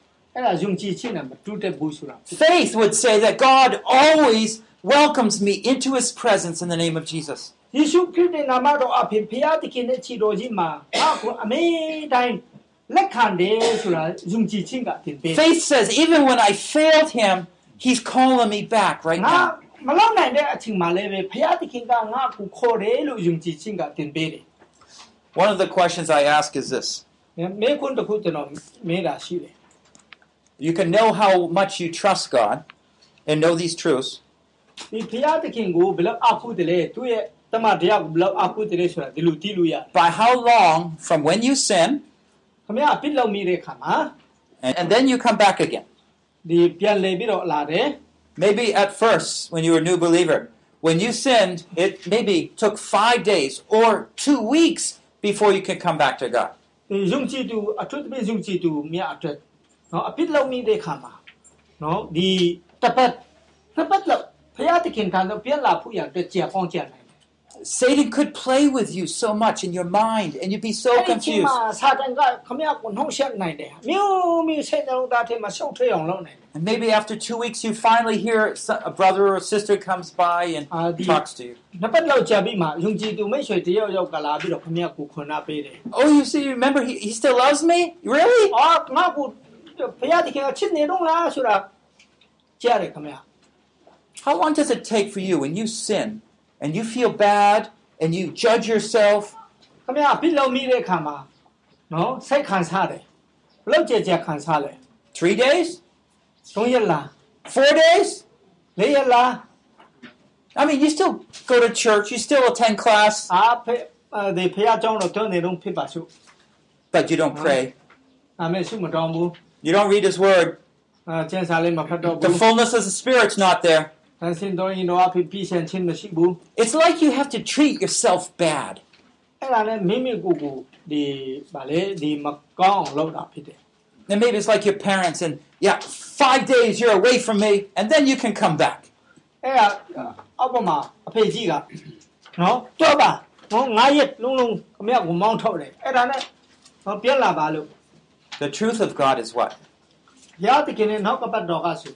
အဲ့ဒါယုံကြည်ခြင်းနဲ့မတူတဲ့ဘူးဆိုတာ Faith would say that God always welcomes me into His presence in the name of Jesus. ယေရှုခရစ်ရဲ့နာမတော်အဖြစ်ဖရာသခင်ရဲ့ခြေတော်ကြီးမှာငါ့ကိုအမေတိုင်းလက်ခံတယ်ဆိုတာယုံကြည်ခြင်းကတင်ပေးတယ် Faith says, even when I failed Him, He's calling me back right ငါ now. မလောက်နိုင်တဲ့အချိန်မှာလည်းပဲဖရာသခင်ကငါ့ကိုခေါ်တယ်လို့ယုံကြည်ခြင်းကတင်ပေးတယ် One of the questions I ask is this မေခွန်းတစ်ခုကျွန်တော်မေးတာရှိတယ် You can know how much you trust God and know these truths ဒီဖရာသခင်ကိုဘယ်လောက်အဖူးတယ်လဲသူ့ရဲ့တမန်တရားကိုဘယ်လောက်အဖူးတယ်လဲဆိုတာဒီလိုသိလို့ရတယ် by how long from when you sin ခမရအပြစ်လောက်မိတဲ့ခါမှာ and, and then you come back again. ဒီပြန်လည်ပြီးတော့လာတယ် Maybe at first, when you were a new believer, when you sinned, it maybe took five days or two weeks before you could come back to God. ဒီယုံကြည်သူအထွတ်တပြည့်ယုံကြည်သူမြတ်အတွက် နော်အပြစ်လုပ်မိတဲ့ခါမှာနော်ဒီတစ်ပတ်နှစ်ပတ်လောက်ဖရာသခင်ထံသို့ပြန်လာဖို့ရတဲ့ကြာကောင်းကြနိုင်တယ် Satan could play with you so much in your mind and you'd be so အဲ့ဒီချိန် confused. မှာစာတန်ကခမရကိုနှောက်ယှက်နိုင်တယ်မြို့မြို့စိတ်နှလုံးသားထဲမှာရှုပ်ထွေးအောင်လုပ်နိုင်တယ် And maybe after two weeks, you finally hear so- a brother or sister comes by and Ah, the- talks to you. နှစ်ပတ်လောက်ကြာပြီးမှယုံကြည်သူမိတ်ဆွေတယောက်ယောက်ကလာပြီးတော့ခမရကိုခွန်အားပေးတယ် Oh, you see, you remember, he, he still loves me? Really? how long does it take for you when you sin and you feel bad and you judge yourself? 怎么样？别老迷来看嘛，喏，谁看啥的？老姐姐看啥嘞？Three days? I mean, you still go to church, you still attend class. But you don't pray. အာမေစုမတော်ဘူး You don't read His Word. အာကျန်စာလေးမဖတ်တော့ The ဘူး fullness of the Spirit's not there. တန်စင်တော်ရင်တော့အဖြစ်ပြီးဆန်ချင်းမရှိဘူး It's like you have to treat yourself bad. အဲ့ဒါနဲ့မိမိကိုယ်ကိုဒီဗာလေဒီမကောင်းအောင်လုပ်တာဖြစ်တယ် And maybe it's like your parents, and yeah, five days you're away from me, and then you can come back. အဲ့ဒါအောက်ပေါ်မှာအဖေကြီးကနော်တော့ပါနော်ငါရက်လုံးလုံးခမရကိုမောင်းထုတ်တယ်အဲ့ဒါနဲ့နော်ပြန်လာပါလို့ The truth of God is what? ဘုရားသခင်နဲ့နောက်ကပတ်တော်ကဆို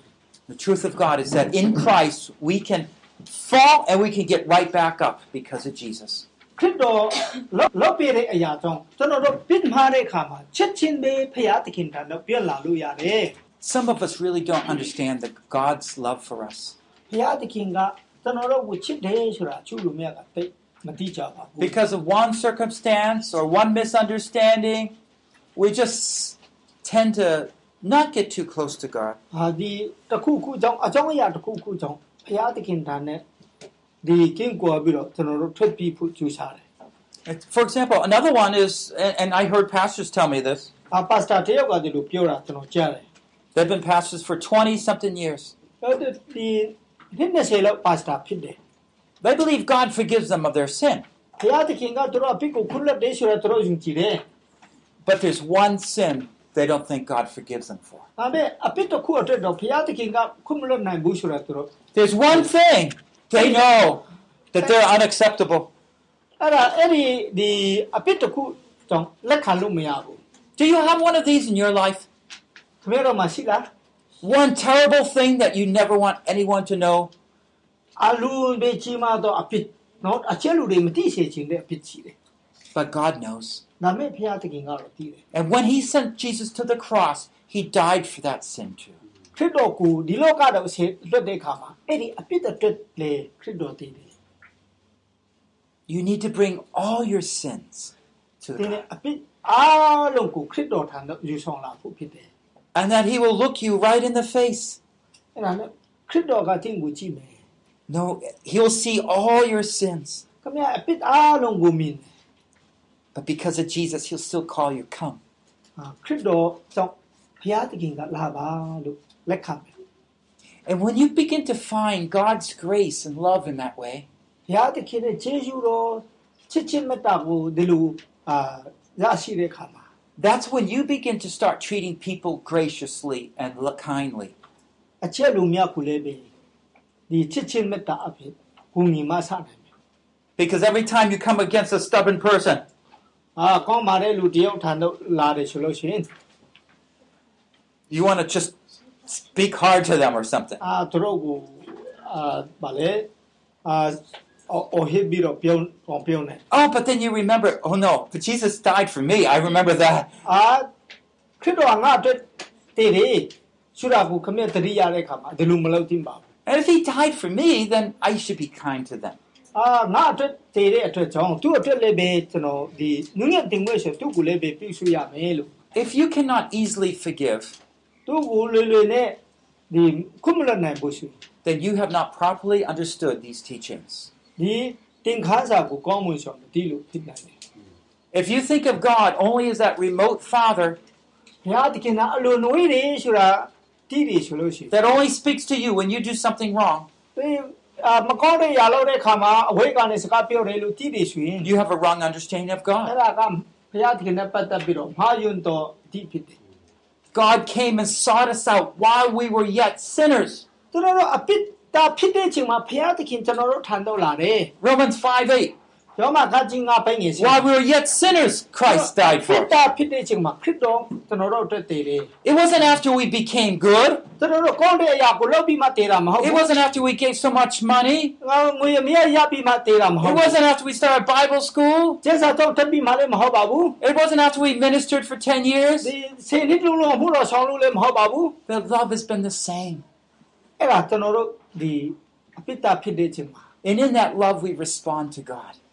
The truth of God is that in Christ we can fall and we can get right back up because of Jesus. ခရစ်တော်လောလောပြတဲ့အရာကြောင့်ကျွန်တော်တို့ပြစ်မှားတဲ့အခါမှာချက်ချင်းပဲဘုရားသခင်ထံတော့ပြန်လာလို့ရတယ် Some of us really don't understand the God's love for us ဘုရားသခင်ကကျွန်တော်တို့ကိုချစ်တယ်ဆိုတာချူလို့မရတာတိတ်မတိကြပါဘူး because of one circumstance or one misunderstanding. We just tend to not get too close to God. ဟာဒီတစ်ခုခုကြောင့်အကြောင်းအရာတစ်ခုခုကြောင့်ဘုရားသခင်ထံနဲ့ဒီကင်းကွာပြီးတော့ကျွန်တော်တို့ထွက်ပြီးဖို့ကြိုးစားတယ် For example, another one is, and and I heard pastors tell me this, အာပါစတာတယောက်ကဒီလိုပြောတာကျွန်တော်ကြားတယ် they've been pastors for 20 something years. အဲ့ဒီဒီနှစ်နဲ့ဆယ်လောက်ပါစတာဖြစ်တယ် They believe God forgives them of their sin, ဘုရားသခင်ကသူတို့အဖြစ်ကိုခွလက်တယ်ဆိုတော့သူတို့ယုံကြည်တယ် but there's one sin they don't think God forgives them for. ဒါပေမဲ့အဖြစ်တစ်ခုအတွက်တော့ဘုရားသခင်ကခွမလွတ်နိုင်ဘူးဆိုတော့သူတို့ There's one thing they know that they're unacceptable. အဲ့ဒါအဲ့ဒီဒီအဖြစ်တစ်ခုကြောင့်လက်ခံလို့မရဘူး Do you have one of these in your life? ခင်ဗျားတို့မှရှိလား One terrible thing that you never want anyone to know? အလုံးပဲကြီးမားတော့အဖြစ်နော်အချက်လူတွေမသိစေချင်တဲ့အဖြစ်ရှိတယ် But God knows. ဒါပေမဲ့ဘုရားသခင်ကတော့သိတယ် And when He sent Jesus to the cross, He died for that sin too. ခရစ်တော်ကိုဒီလောကတော့ဆေလွတ်တဲ့အခါမှာအဲ့ဒီအဖြစ်အတွက်လေခရစ်တော်သိတယ် You need to bring all your sins to ဒီ God. နေ့အဖြစ်အားလုံးကိုခရစ်တော်ထံတော့ယူဆောင်လာဖို့ဖြစ်တယ် And that He will look you right in the face. အဲ့ဒါနဲ့ခရစ်တော်ကတင့်ကိုကြည့်မယ် No, He'll see all your sins. ခင်ဗျာအဖြစ်အားလုံးကိုမြင်တယ် But because of Jesus, He'll still call you, come. အာခရစ်တော်ကြောင့်ဘုရားသခင်ကလာပါလို့လက်ခံတယ် And when you begin to find God's grace and love in that way, ဘုရားသခင်ရဲ့ခြေရှုတော်ချစ်ချင်းမေတ္တာကိုဒီလိုအာရရှိတဲ့အခါမှာ that's when you begin to start treating people graciously and lo- kindly. အချက်လူမြတ်ကိုလည်းပဲဒီချစ်ချင်းမေတ္တာအဖြစ်ကိုညီမဆနိုင်တယ် Because every time you come against a stubborn person, အာကောင်းပါတဲ့လူတယောက်ထံတော့လာတယ်ဆိုလို့ရှိရင် you want to just speak hard to them or something. အာသူတို့ကိုအာဗာလေအာအော်ဟစ်ပြီးတော့ပြုံးအောင်ပြုံးတယ် Oh, but then you remember, oh no, but Jesus died for me. I remember that. အာခရစ်တော်ကငါအတွက်တည်တယ်ရှုတာကိုခမရတတိရတဲ့အခါမှာဒီလိုမလုပ်သင့်ပါဘူး And if he died for me, then I should be kind to them. အာငါအတွက်တည်တဲ့အတွက်ကြောင့်သူ့အတွက်လည်းပဲကျွန်တော်ဒီနုညံ့တင်ွေးဆိုသူ့ကိုလည်းပဲပြုစုရမယ်လို့ If you cannot easily forgive, သူ့ကိုလွယ်လွယ်နဲ့ဒီခွင့်မလွတ်နိုင်ဘူးဆို then you have not properly understood these teachings. ဒီတင်ခါစာကိုကောင်းမွန်စွာမသိလို့ဖြစ်နိုင်တယ် If you think of God only as that remote father ဘုရားသခင်ကအလိုနွေးတယ်ဆိုတာတည်တယ်ဆိုလို့ရှိရင် that only speaks to you when you do something wrong, ဒီအာ မကောင်းတဲ့ຢာလောက်တဲ့ခါမှာအဝိကနေစကားပြောတယ်လို့တည်တယ်ဆိုရင် you have a wrong understanding of အဲ့ God. ဒါကဘုရားသခင်နဲ့ပတ်သက်ပြီးတော့မှားယွင်းတော့အတိဖြစ်တယ် God came and sought us out while we were yet sinners. ကျွန်တော်တို့အပိတ္တာဖြစ်တဲ့အချိန်မှာဘုရားသခင်ကျွန်တော်တို့ထံတော့လာတယ် Romans 5 While we were yet sinners, Christ died for us. It wasn't after we became good. It wasn't after we gave so much money. It wasn't after we started Bible school. It wasn't after we ministered for 10 years. The love has been the same. And in that love, we respond to God.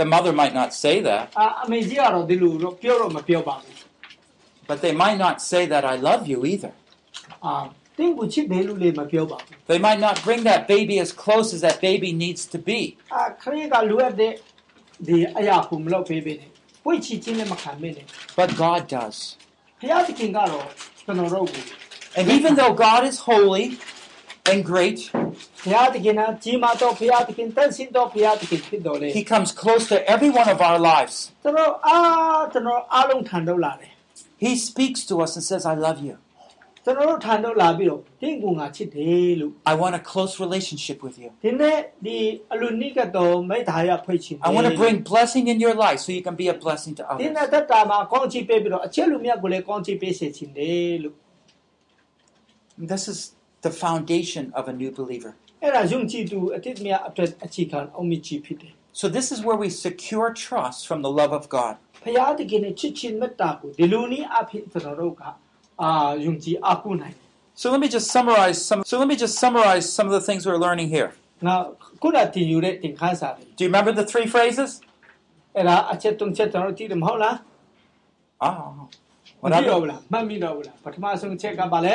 The mother might not say that. အာအမေကြီးကတော့ဒီလိုတော့ပြောတော့မပြောပါဘူး But they might not say that I love you either. အာတင်းကိုချစ်တယ်လို့လည်းမပြောပါဘူး They might not bring that baby as close as that baby needs to be. အာခလေးကလိုအပ်တဲ့ဒီအရာကိုမလုပ်ပေးပေးနဲ့ဝိတ်ချစ်ချင်းလည်းမခံပေးနဲ့ But God does. ဘုရားသခင်ကတော့ကျွန်တော်တို့ကို And even though God is holy and great, ဘုရားသခင်ကကြီးမားတော့ဘုရားသခင်တန်ဆင်းတော့ဘုရားသခင်ဖြစ်တော်လေ He comes close to every one of our lives. ကျွန်တော်အားကျွန်တော်အားလုံးထံတော့လာတယ် He speaks to us and says, I love you. ကျွန်တော်တို့ထံတော့လာပြီးတော့တင်းကိုငါချစ်တယ်လို့ I want a close relationship with you. ဒီနေ့ဒီအလူနိကတော့မိသားရဖွဲ့ချင် I want to bring blessing in your life so you can be a blessing to ဒီ others. နေ့တက်တာမှာကောင်းချီးပေးပြီးတော့အချက်လူမြတ်ကိုလည်းကောင်းချီးပေးစေချင်တယ်လို့ This is the foundation of a new believer. အဲ့ဒါယုံကြည်သူအတိတ်မြတ်အတွက်အခြေခံအောင်မြင်ချီဖြစ်တယ် So, this is where we secure trust from the love of God. ဖရာတကယ်နဲ့ချစ်ချင်းမေတ္တာကိုဒီလိုနည်းအဖြစ်ကျွန်တော်တို့ကအာယုံကြည်အားကိုးနိုင်တယ် So, let me just summarize some. So, let me just summarize some of the things we're learning here. ငါခုနတင်ယူတဲ့သင်ခန်းစာတွေ Do you remember the three phrases? အဲ့ဒါအချက်သုံးချက်ကျွန်တော်တို့ကြည့်တယ်မဟုတ်လား Ah, မကြည့်တော့ what ဘူးလားမှတ်မိတော့ဘူးလားပထမဆုံးချက်ကပါလေ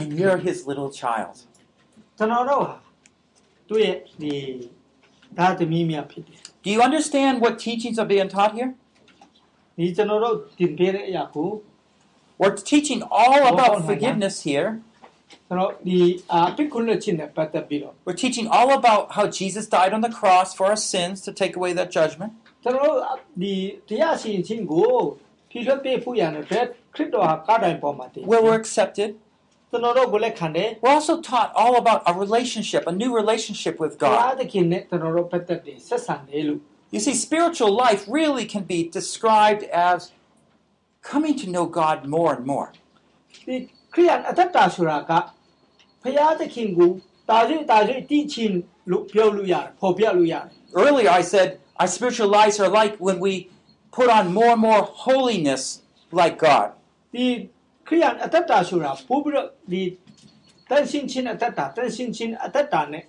and you're His little child. ကျွန်တော်တို့ဟာသူ့ရဲ့ဒီဒါသမီးများဖြစ်တယ် Do you understand what teachings are being taught here? ဒီကျွန်တော်တို့တင်ပေးတဲ့အရာကို We're teaching all Oh, about my God. forgiveness here. ကျွန်တော်ဒီအပိတ်ခွလို့ချင်းနဲ့ပတ်သက်ပြီးတော့ We're teaching all about how Jesus died on the cross for our sins to take away that judgment. ကျွန်တော်တို့ဒီတရားစီရင်ခြင်းကိုဖြည့်လွှတ်ပေးဖို့ရတဲ့အတွက်ခရစ်တော်ဟာကားတိုင်ပေါ်မှာတည် where we're accepted. ကျွန်တော်တို့ကိုလည်းခံတယ် We're also taught all about a relationship, a new relationship with ဘုရား God. သခင်နဲ့ကျွန်တော်တို့ပတ်သက်တယ်ဆက်ဆံတယ်လို့ You see, spiritual life really can be described as coming to know God more and more. ဒီခရိယန်အသက်တာဆိုတာကဘုရားသခင်ကိုတာရွေ့တာရွေ့တည်ခြင်းလို့ပြောလို့ရတယ်ပေါ်ပြလို့ရတယ် Earlier, I said our spiritual lives are like when we put on more and more holiness like God. ဒီ ခရိယန်အသက်တာဆိုတာပို့ပြီးတော့ဒီတန်ရှင်းချင်းအသက်တာတန်ရှင်းချင်းအသက်တာနဲ့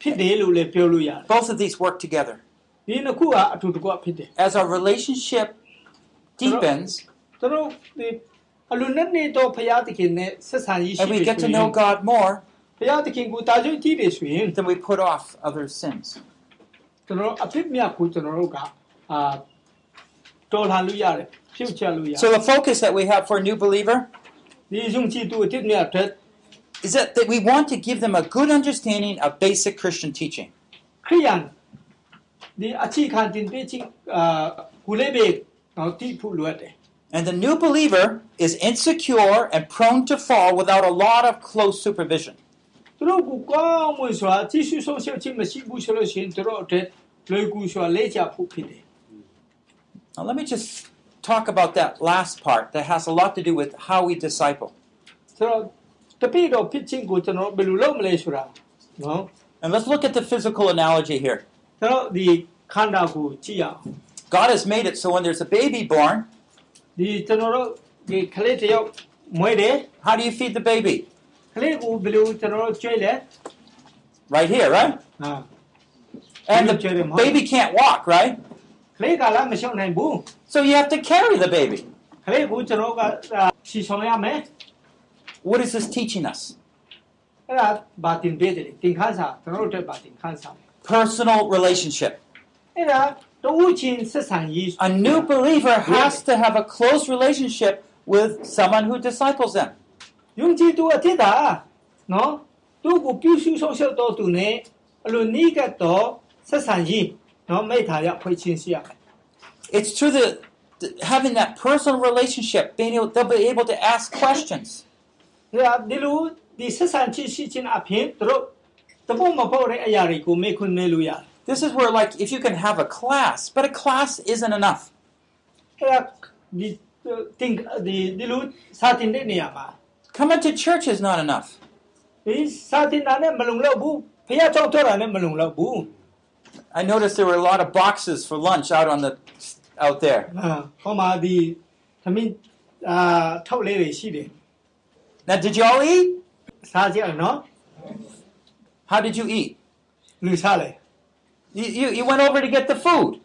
ဖြစ်တယ်လို့လည်းပြောလို့ရတယ် Both of these work together. ဒီနှစ်ခုကအတူတကွဖြစ်တယ် As our relationship deepens သူတို့ဒီအလူနဲ့နေတော့ဘုရားသခင်နဲ့ဆက်ဆံရေးရှိ and we တယ် get to ဆိုရင် know God more, ဘုရားသခင်ကိုတာကြွကြည့်တယ်ဆိုရင် then we put off other sins. ကျွန်တော်အဖြစ်မြတ်ကိုကျွန်တော်တို့ကအာတော်လှန်လို့ရတယ်ဖြုတ်ချက်လို့ရတယ် so the focus that we have for a new believer is that, that we want to give them a good understanding of basic Christian teaching. And the new believer is insecure and prone to fall without a lot of close supervision. Now let me just talk about that last part that has a lot to do with how we disciple. ဆိုတော့ တပိတော်ဖြစ်ခြင်းကိုကျွန်တော်တို့ဘယ်လိုလုပ်မလဲဆိုတာနော် And let's look at the physical analogy here. ကျွန်တော်ဒီခန္ဓာကိုကြည့်ရအောင် God has made it so when there's a baby born, ဒီကျွန်တော်တို့ဒီကလေးတစ်ယောက်မွေးတယ် how do you feed the baby? ကလေးကိုဘယ်လိုကျွန်တော်တို့ကျွေးလဲ Right here, right? ဟာ And the Baby carry him, huh? baby can't walk, right? ကလေးကလည်းမရှုံနိုင်ဘူး So you have to carry the baby. ကလေးကိုကျွန်တော်ကအာရှီဆောင်ရမယ် What is this teaching us? အဲ့ဒါဘာတင်ပေးတယ်တင်ခန်းစာကျွန်တော်တို့တက်ဘာတင်ခန်းစာ Personal relationship. အဲ့ဒါတဝူချင်းဆက်ဆံရေး A new believer has to have a close relationship with someone who disciples them. ယုံကြည်သူအထက်တာနော်သူ့ကိုပြုစုဆောင်ရှောက်တော်သူနဲ့အလိုနီးကပ်တော့ဆက်ဆံရေး နော်မိထားရဖွဲ့ချင်းရှိရမယ် It's through the, the having that personal relationship, being able, they'll be able to ask questions. (coughs) ဒါဒီလိုဒီဆက်ဆံချင်းရှိချင်းအပြင်သူတို့တပုတ်မပေါ့တဲ့အရာတွေကိုမေခွန်းနေလို့ရတယ် This is where, like, if you can have a class, but a class isn't enough. အဲ့ဒါဒီတင်ဒီဒီလိုစာတင်တဲ့နေရာမှာ Coming to church is not enough. ဒီစာတင်တာနဲ့မလုံလောက်ဘူးဖះကြောင့်ထွက်တာနဲ့မလုံလောက်ဘူး I noticed there were a lot of boxes for lunch out on the out there. Uh, now, did you all eat? How did you eat? You, you, you went over to get the food.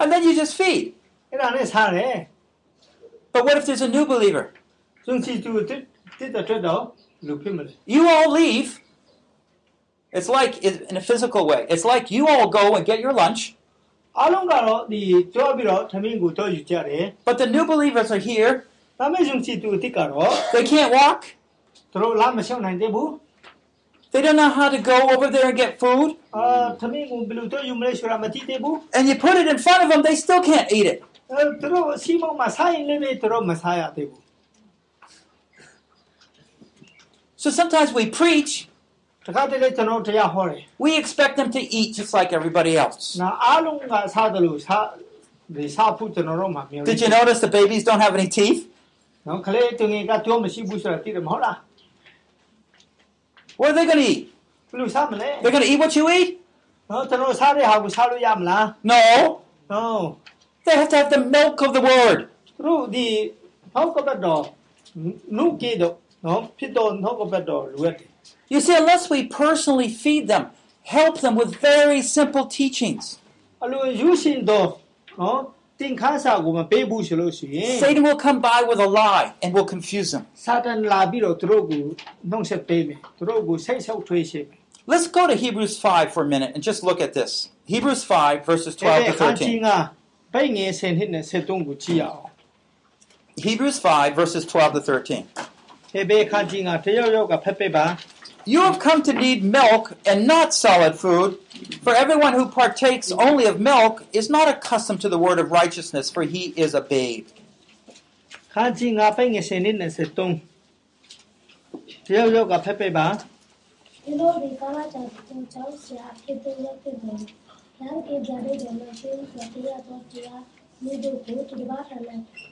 And then you just feed. But what if there's a new believer? You all leave. It's like it- in a physical way. It's like you all go and get your lunch, အားလုံးကတော့ဒီကြွားပြီးတော့သမင်းကိုတွဲယူကြတယ် but the new believers are here. ဒါပေမဲ့ယုံကြည်သူအစ်ကတော့ They can't walk. သူတို့လာမရှောင်နိုင်သေးဘူး They don't know how to go over there and get food. အာသမင်းကိုဘယ်လိုတွဲယူမလဲဆိုတာမသိသေးဘူး And you put it in front of them, they still can't eat it. အဲသူတို့အစီမောင်မှာစားရင်လည်းပဲသူတို့မစားရသေးဘူး So sometimes we preach, we expect them to eat just like everybody else. Did you notice the babies don't have any teeth? What are they going to eat? They're going to eat what you eat? No. No. They have to have the milk of the word. No. တို့ဒီဟောက်ကပတ်တော်နုကေတော့နော်ဖြစ်တော်ဟောက်ကပတ်တော်လိုရတယ် You see, unless we personally feed them, help them with very simple teachings, အလိုယူရှင်တော့နော်တင်ခါစာကိုမပေးဘူးဆိုလို့ရှိရင် Satan will come by with a lie and will confuse them. စာတန်လာပြီးတော့သူတို့ကိုနှောင့်ယှက်ပေးမယ်သူတို့ကိုစိတ်ဆောက်ထွေးရှင်းမယ် Let's go to Hebrews 5 for a minute and just look at this. Hebrews 5, verses 12 to ခန်းကြီး 13. ကပိတ်ငယ်ဆယ်နှစ်နဲ့ဆယ်သုံးကိုကြည့်ရအောင် Hebrews 5, verses 12 to 13. ဟေဘေခန်းကြီးကတယောက်ယောက်ကဖက်ပစ်ပါ You have come to need milk and not solid food, for everyone who partakes only of milk is not accustomed to the word of righteousness, for he is a babe. Khaji ba. To.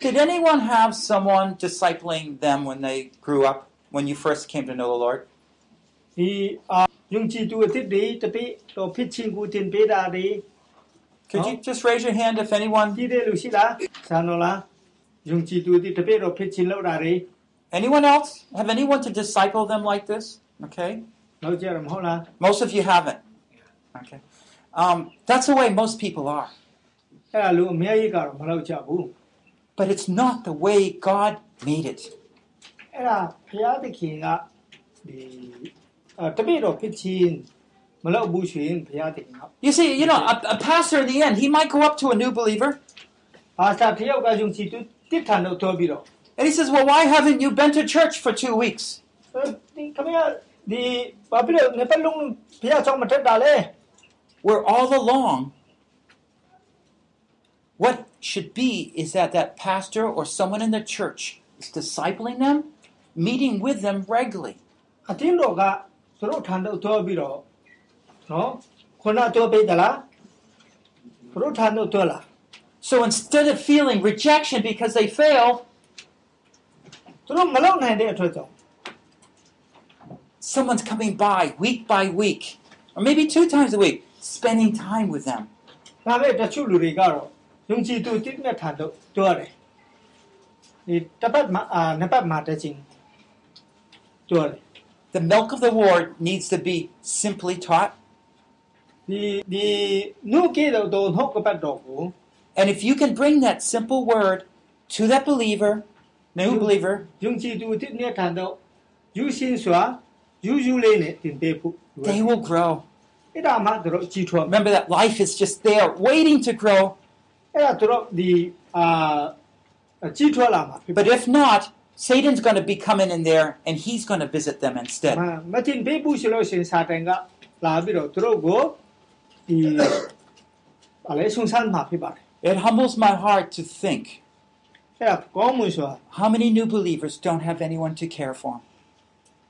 Did anyone have someone discipling them when they grew up, when you first came to know the Lord? Could you just raise your hand if anyone? Anyone else? Have anyone to disciple them like this? Okay. Most of you haven't. Okay. Um, that's the way most people are. ။အဲ့ဒါလူအများကြီးကတော့မလောက်ကြဘူး But it's not the way God made it. ။အဲ့ဒါဘုရားသခင်ကဒီအာတပိတော့ဖြစ်ချင်းမလောက်ဘူးဆိုရင်ဘုရားသခင်က You see, you know, a, a pastor in the end, he might go up to a new believer ပါစတာတယောက်ကယုံကြည်သူတစ်ထန်တော့တော်ပြီးတော့ And he says, Well, why haven't you been to church for two weeks? ဒီခမရဒီဘာဖြစ်လို့နေပလုံးဘုရားကျောင်းမတက်တာလဲ Where all along, what should be is that that pastor or someone in the church is discipling them, meeting with them regularly. အတင်းတော်ကသူတို့ထန်တော့တော်ပြီးတော့နော်ခုနတော်ပေးသလားသူတို့ထန်တော့တော်လား So instead of feeling rejection because they fail, သူတို့မလုံနိုင်တဲ့အတွက်ကြောင့် someone's coming by week by week, or maybe two times a week, spending time with them. ဒါပေမဲ့တချို့လူတွေကတော့ယုံကြည်သူတစ်နဲ့ထန်တော့တော်တယ်ဒီတစ်ပတ်မှာအာနှစ်ပတ်မှာတက်ချင်းတော်တယ် The milk of the word needs to be simply taught. ဒီဒီနုကေတော့တော့ဟုတ်ကပတ်တော်ကို And if you can bring that simple word to that believer, new believer, ယုံကြည်သူတစ်နဲ့ထန်တော့ယူရှင်းစွာယူယူလေးနဲ့တင်ပေးဖို့လိုတယ် they will grow. အဲ့ဒါမှသူတို့ကြည်ထွားမယ် Remember that life is just there, waiting to grow. အဲ့ဒါသူတို့ဒီအာကြည်ထွားလာမှာဖြစ် But if not, Satan's going to be coming in there and he's going to visit them instead. မမတင်ပေးဘူးဆိုလို့ရှိရင်စာတန်ကလာပြီးတော့သူတို့ကိုဒီဘာလဲဆုံဆန်းမှာဖြစ်ပါတယ် It humbles my heart to think အဲ့ဒါကောင်းမှုဆိုတာ how many new believers don't have anyone to care for. ယုံ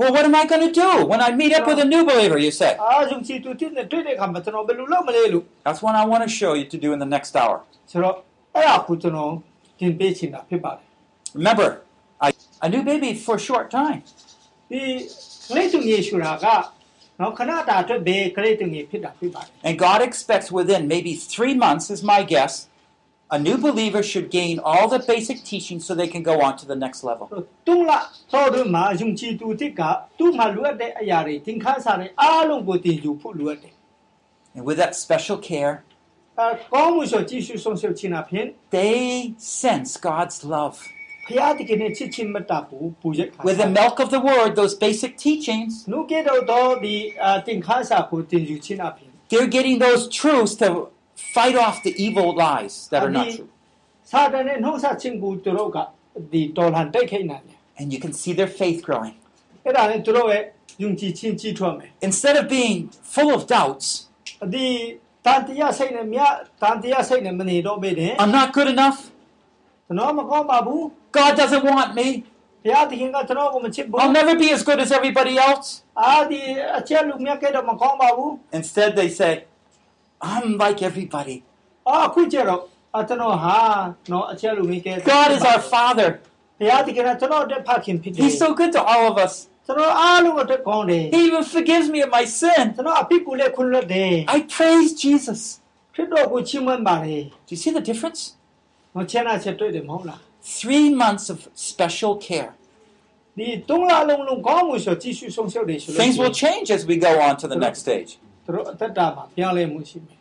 Well, what am I going to do when I meet up with a new believer? You say. အာယုံကြည်သူတစ်နဲ့တွေ့တဲ့အခါမှာကျွန်တော်ဘယ်လိုလုပ်မလဲလို့ That's what I want to show you to do in the next hour. ဆိုတော့အဲ့ဒါကိုကျွန်တော်တင်ပေးချင်တာဖြစ်ပါတယ် Remember, I, a new baby for a short time. ဒီကလေးသူကြီးဆိုတာကနော်ခဏတာအတွက်ဘယ်ကလေးသူကြီးဖြစ်တာဖြစ်ပါတယ် And God expects within maybe three months, is my guess, a new believer should gain all the basic teaching so they can go on to the next level. တုံးလာသောတို့မှာယုံကြည်သူတစ်ကသူ့မှာလိုအပ်တဲ့အရာတွေသင်ခန်းစာတွေအားလုံးကိုတင်ယူဖို့လိုအပ်တယ် And with that special care, အဲကောင်းမှုဆိုကြည့်ရှုဆုံးရှုပ်ခြင်းအပြင် they sense God's love. ဖျားတကယ်နဲ့ချစ်ချင်းမတ်တာကိုပူရက်ခါ With the milk of the word, those basic teachings, နုကေတော့တော့ဒီအာသင်ခန်းစာကိုတင်ယူခြင်းအပြင် they're getting those truths to fight off the evil lies that are not true. And you can see their faith growing. Instead of being full of doubts. I'm not good enough. God doesn't want me. I'll never be as good as everybody else. Instead, they say, I'm like everybody. Ha no. God is our Father. He's so good to all of us. He even forgives me of my sin. I praise Jesus. Do you see the difference? Three months of special care. Things will change as we go on to the next stage သူတို့အသက်တာမှာပြောင်းလဲမှုရှိမယ်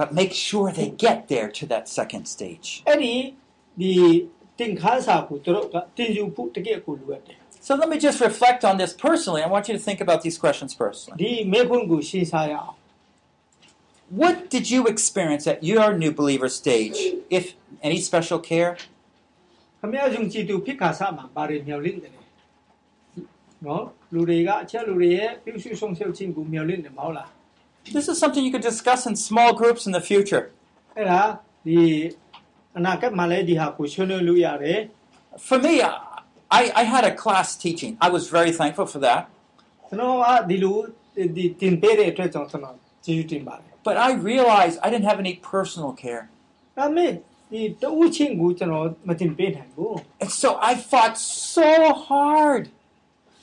But make sure they get there to that second stage. အဲ့ဒီဒီတင်ခန်းစာကိုသူတို့ကတင်ယူဖို့တကယ်ကိုလိုအပ်တယ် So let me just reflect on this personally. I want you to think about these questions personally. ဒီမေခွန်းကိုရှင်းစားရအောင် What did you experience at your new believer stage? If any special care? ခမရယုံကြည်သူဖြစ်ခါစားမှာဘာတွေမျှော်လင့်တယ်လဲနော် လူတွေကအချက်လူတွေရဲ့ပြုစုဆုံးရှုပ်ခြင်းကိုမျှော်လင့်တယ်မဟုတ်လား This is something you could discuss in small groups in the future. အဲ့ဒါဒီအနာဂတ်မှာလည်းဒီဟာကိုဆွေးနွေးလို့ရတယ် For me, I, I had a class teaching. I was very thankful for that. ကျွန်တော်ကဒီလိုဒီတင်ပေးတဲ့အတွက်ကြောင့်ကျွန်တော်ကျေးဇူးတင်ပါတယ် But I realized I didn't have any personal care. ဒါပေမဲ့ဒီတဦးချင်းကိုကျွန်တော်မတင်ပေးနိုင်ဘူး And so I fought so hard.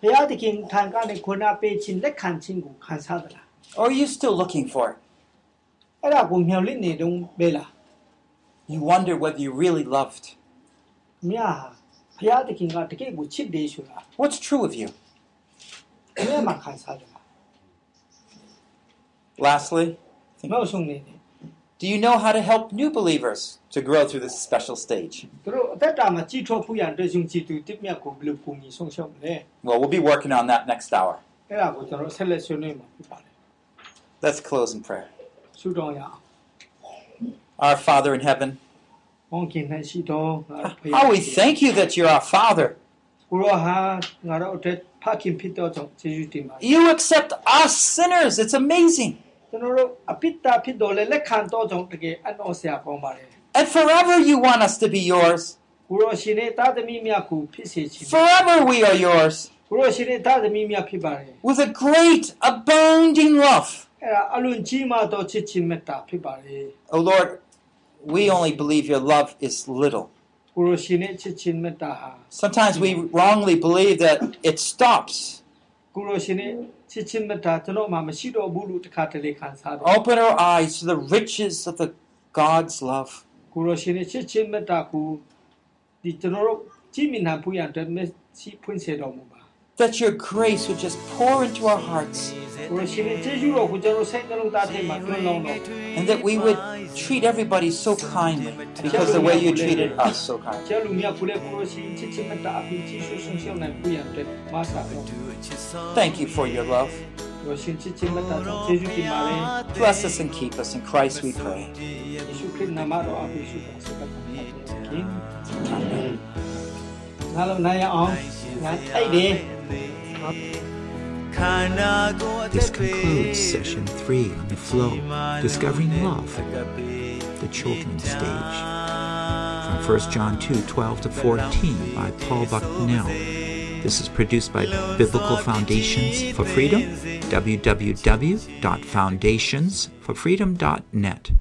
ဘုရားသခင်ထံကနေခုနပေးခြင်းလက်ခံခြင်းကိုခံစားသလား Or are you still looking for it? အဲ့ဒါကိုမျှော်လင့်နေတုန်းပဲလား You wonder whether you really loved. မြတ်ဟာဘုရားသခင်ကတကယ့်ကိုချစ်တယ်ဆိုတာ What's true of you? မြတ်မှာခံစားကြတာ Lastly, နောက်ဆုံးနေတယ် do you know how to help new believers to grow through this special stage? Well, we'll be working on that next hour. Let's close in prayer. Our Father in heaven, how we thank you that you're our Father. You accept us sinners. It's amazing. ကျွန်တော်တို့အပိတ္တာဖြစ်တော်လဲလက်ခံတော်ကြောင့်တကယ်အနောဆရာပေါင်းပါတယ် And forever you want us to be yours. ကိုရောရှင်ရဲ့သားသမီးများကိုဖြစ်စေခြင်း Forever we are yours. ကိုရောရှင်ရဲ့သားသမီးများဖြစ်ပါတယ် With a great, abounding love. အဲ့ဒါအလွန်ကြီးမားသောချစ်ခြင်းမေတ္တာဖြစ်ပါတယ် Oh Lord, we only believe your love is little. ကိုရောရှင်ရဲ့ချစ်ခြင်းမေတ္တာဟာ Sometimes we wrongly believe that it stops. ကိုရောရှင်ရဲ့ချစ်ခြင်းမေတ္တာကျွန်တော်မှမရှိတော့ဘူးလို့တစ်ခါတလေခံစားတယ် Open our eyes to the riches of the God's love. ကိုရောရှင်ရဲ့ချစ်ခြင်းမေတ္တာကိုဒီကျွန်တော်တို့ကြည်မြင်နိုင်ဖို့ရန်အတွက်မျက်စိဖွင့်စေတော်မူပါ that your grace would just pour into our hearts. And that we would treat everybody so kindly because the way you treated us so kindly. Thank you for your love. Bless us and keep us. In Christ we pray. Amen. This concludes session three on the flow, discovering love, the children's stage. From 1 John 2 12 to 14 by Paul Bucknell. This is produced by Biblical Foundations for Freedom, www.foundationsforfreedom.net.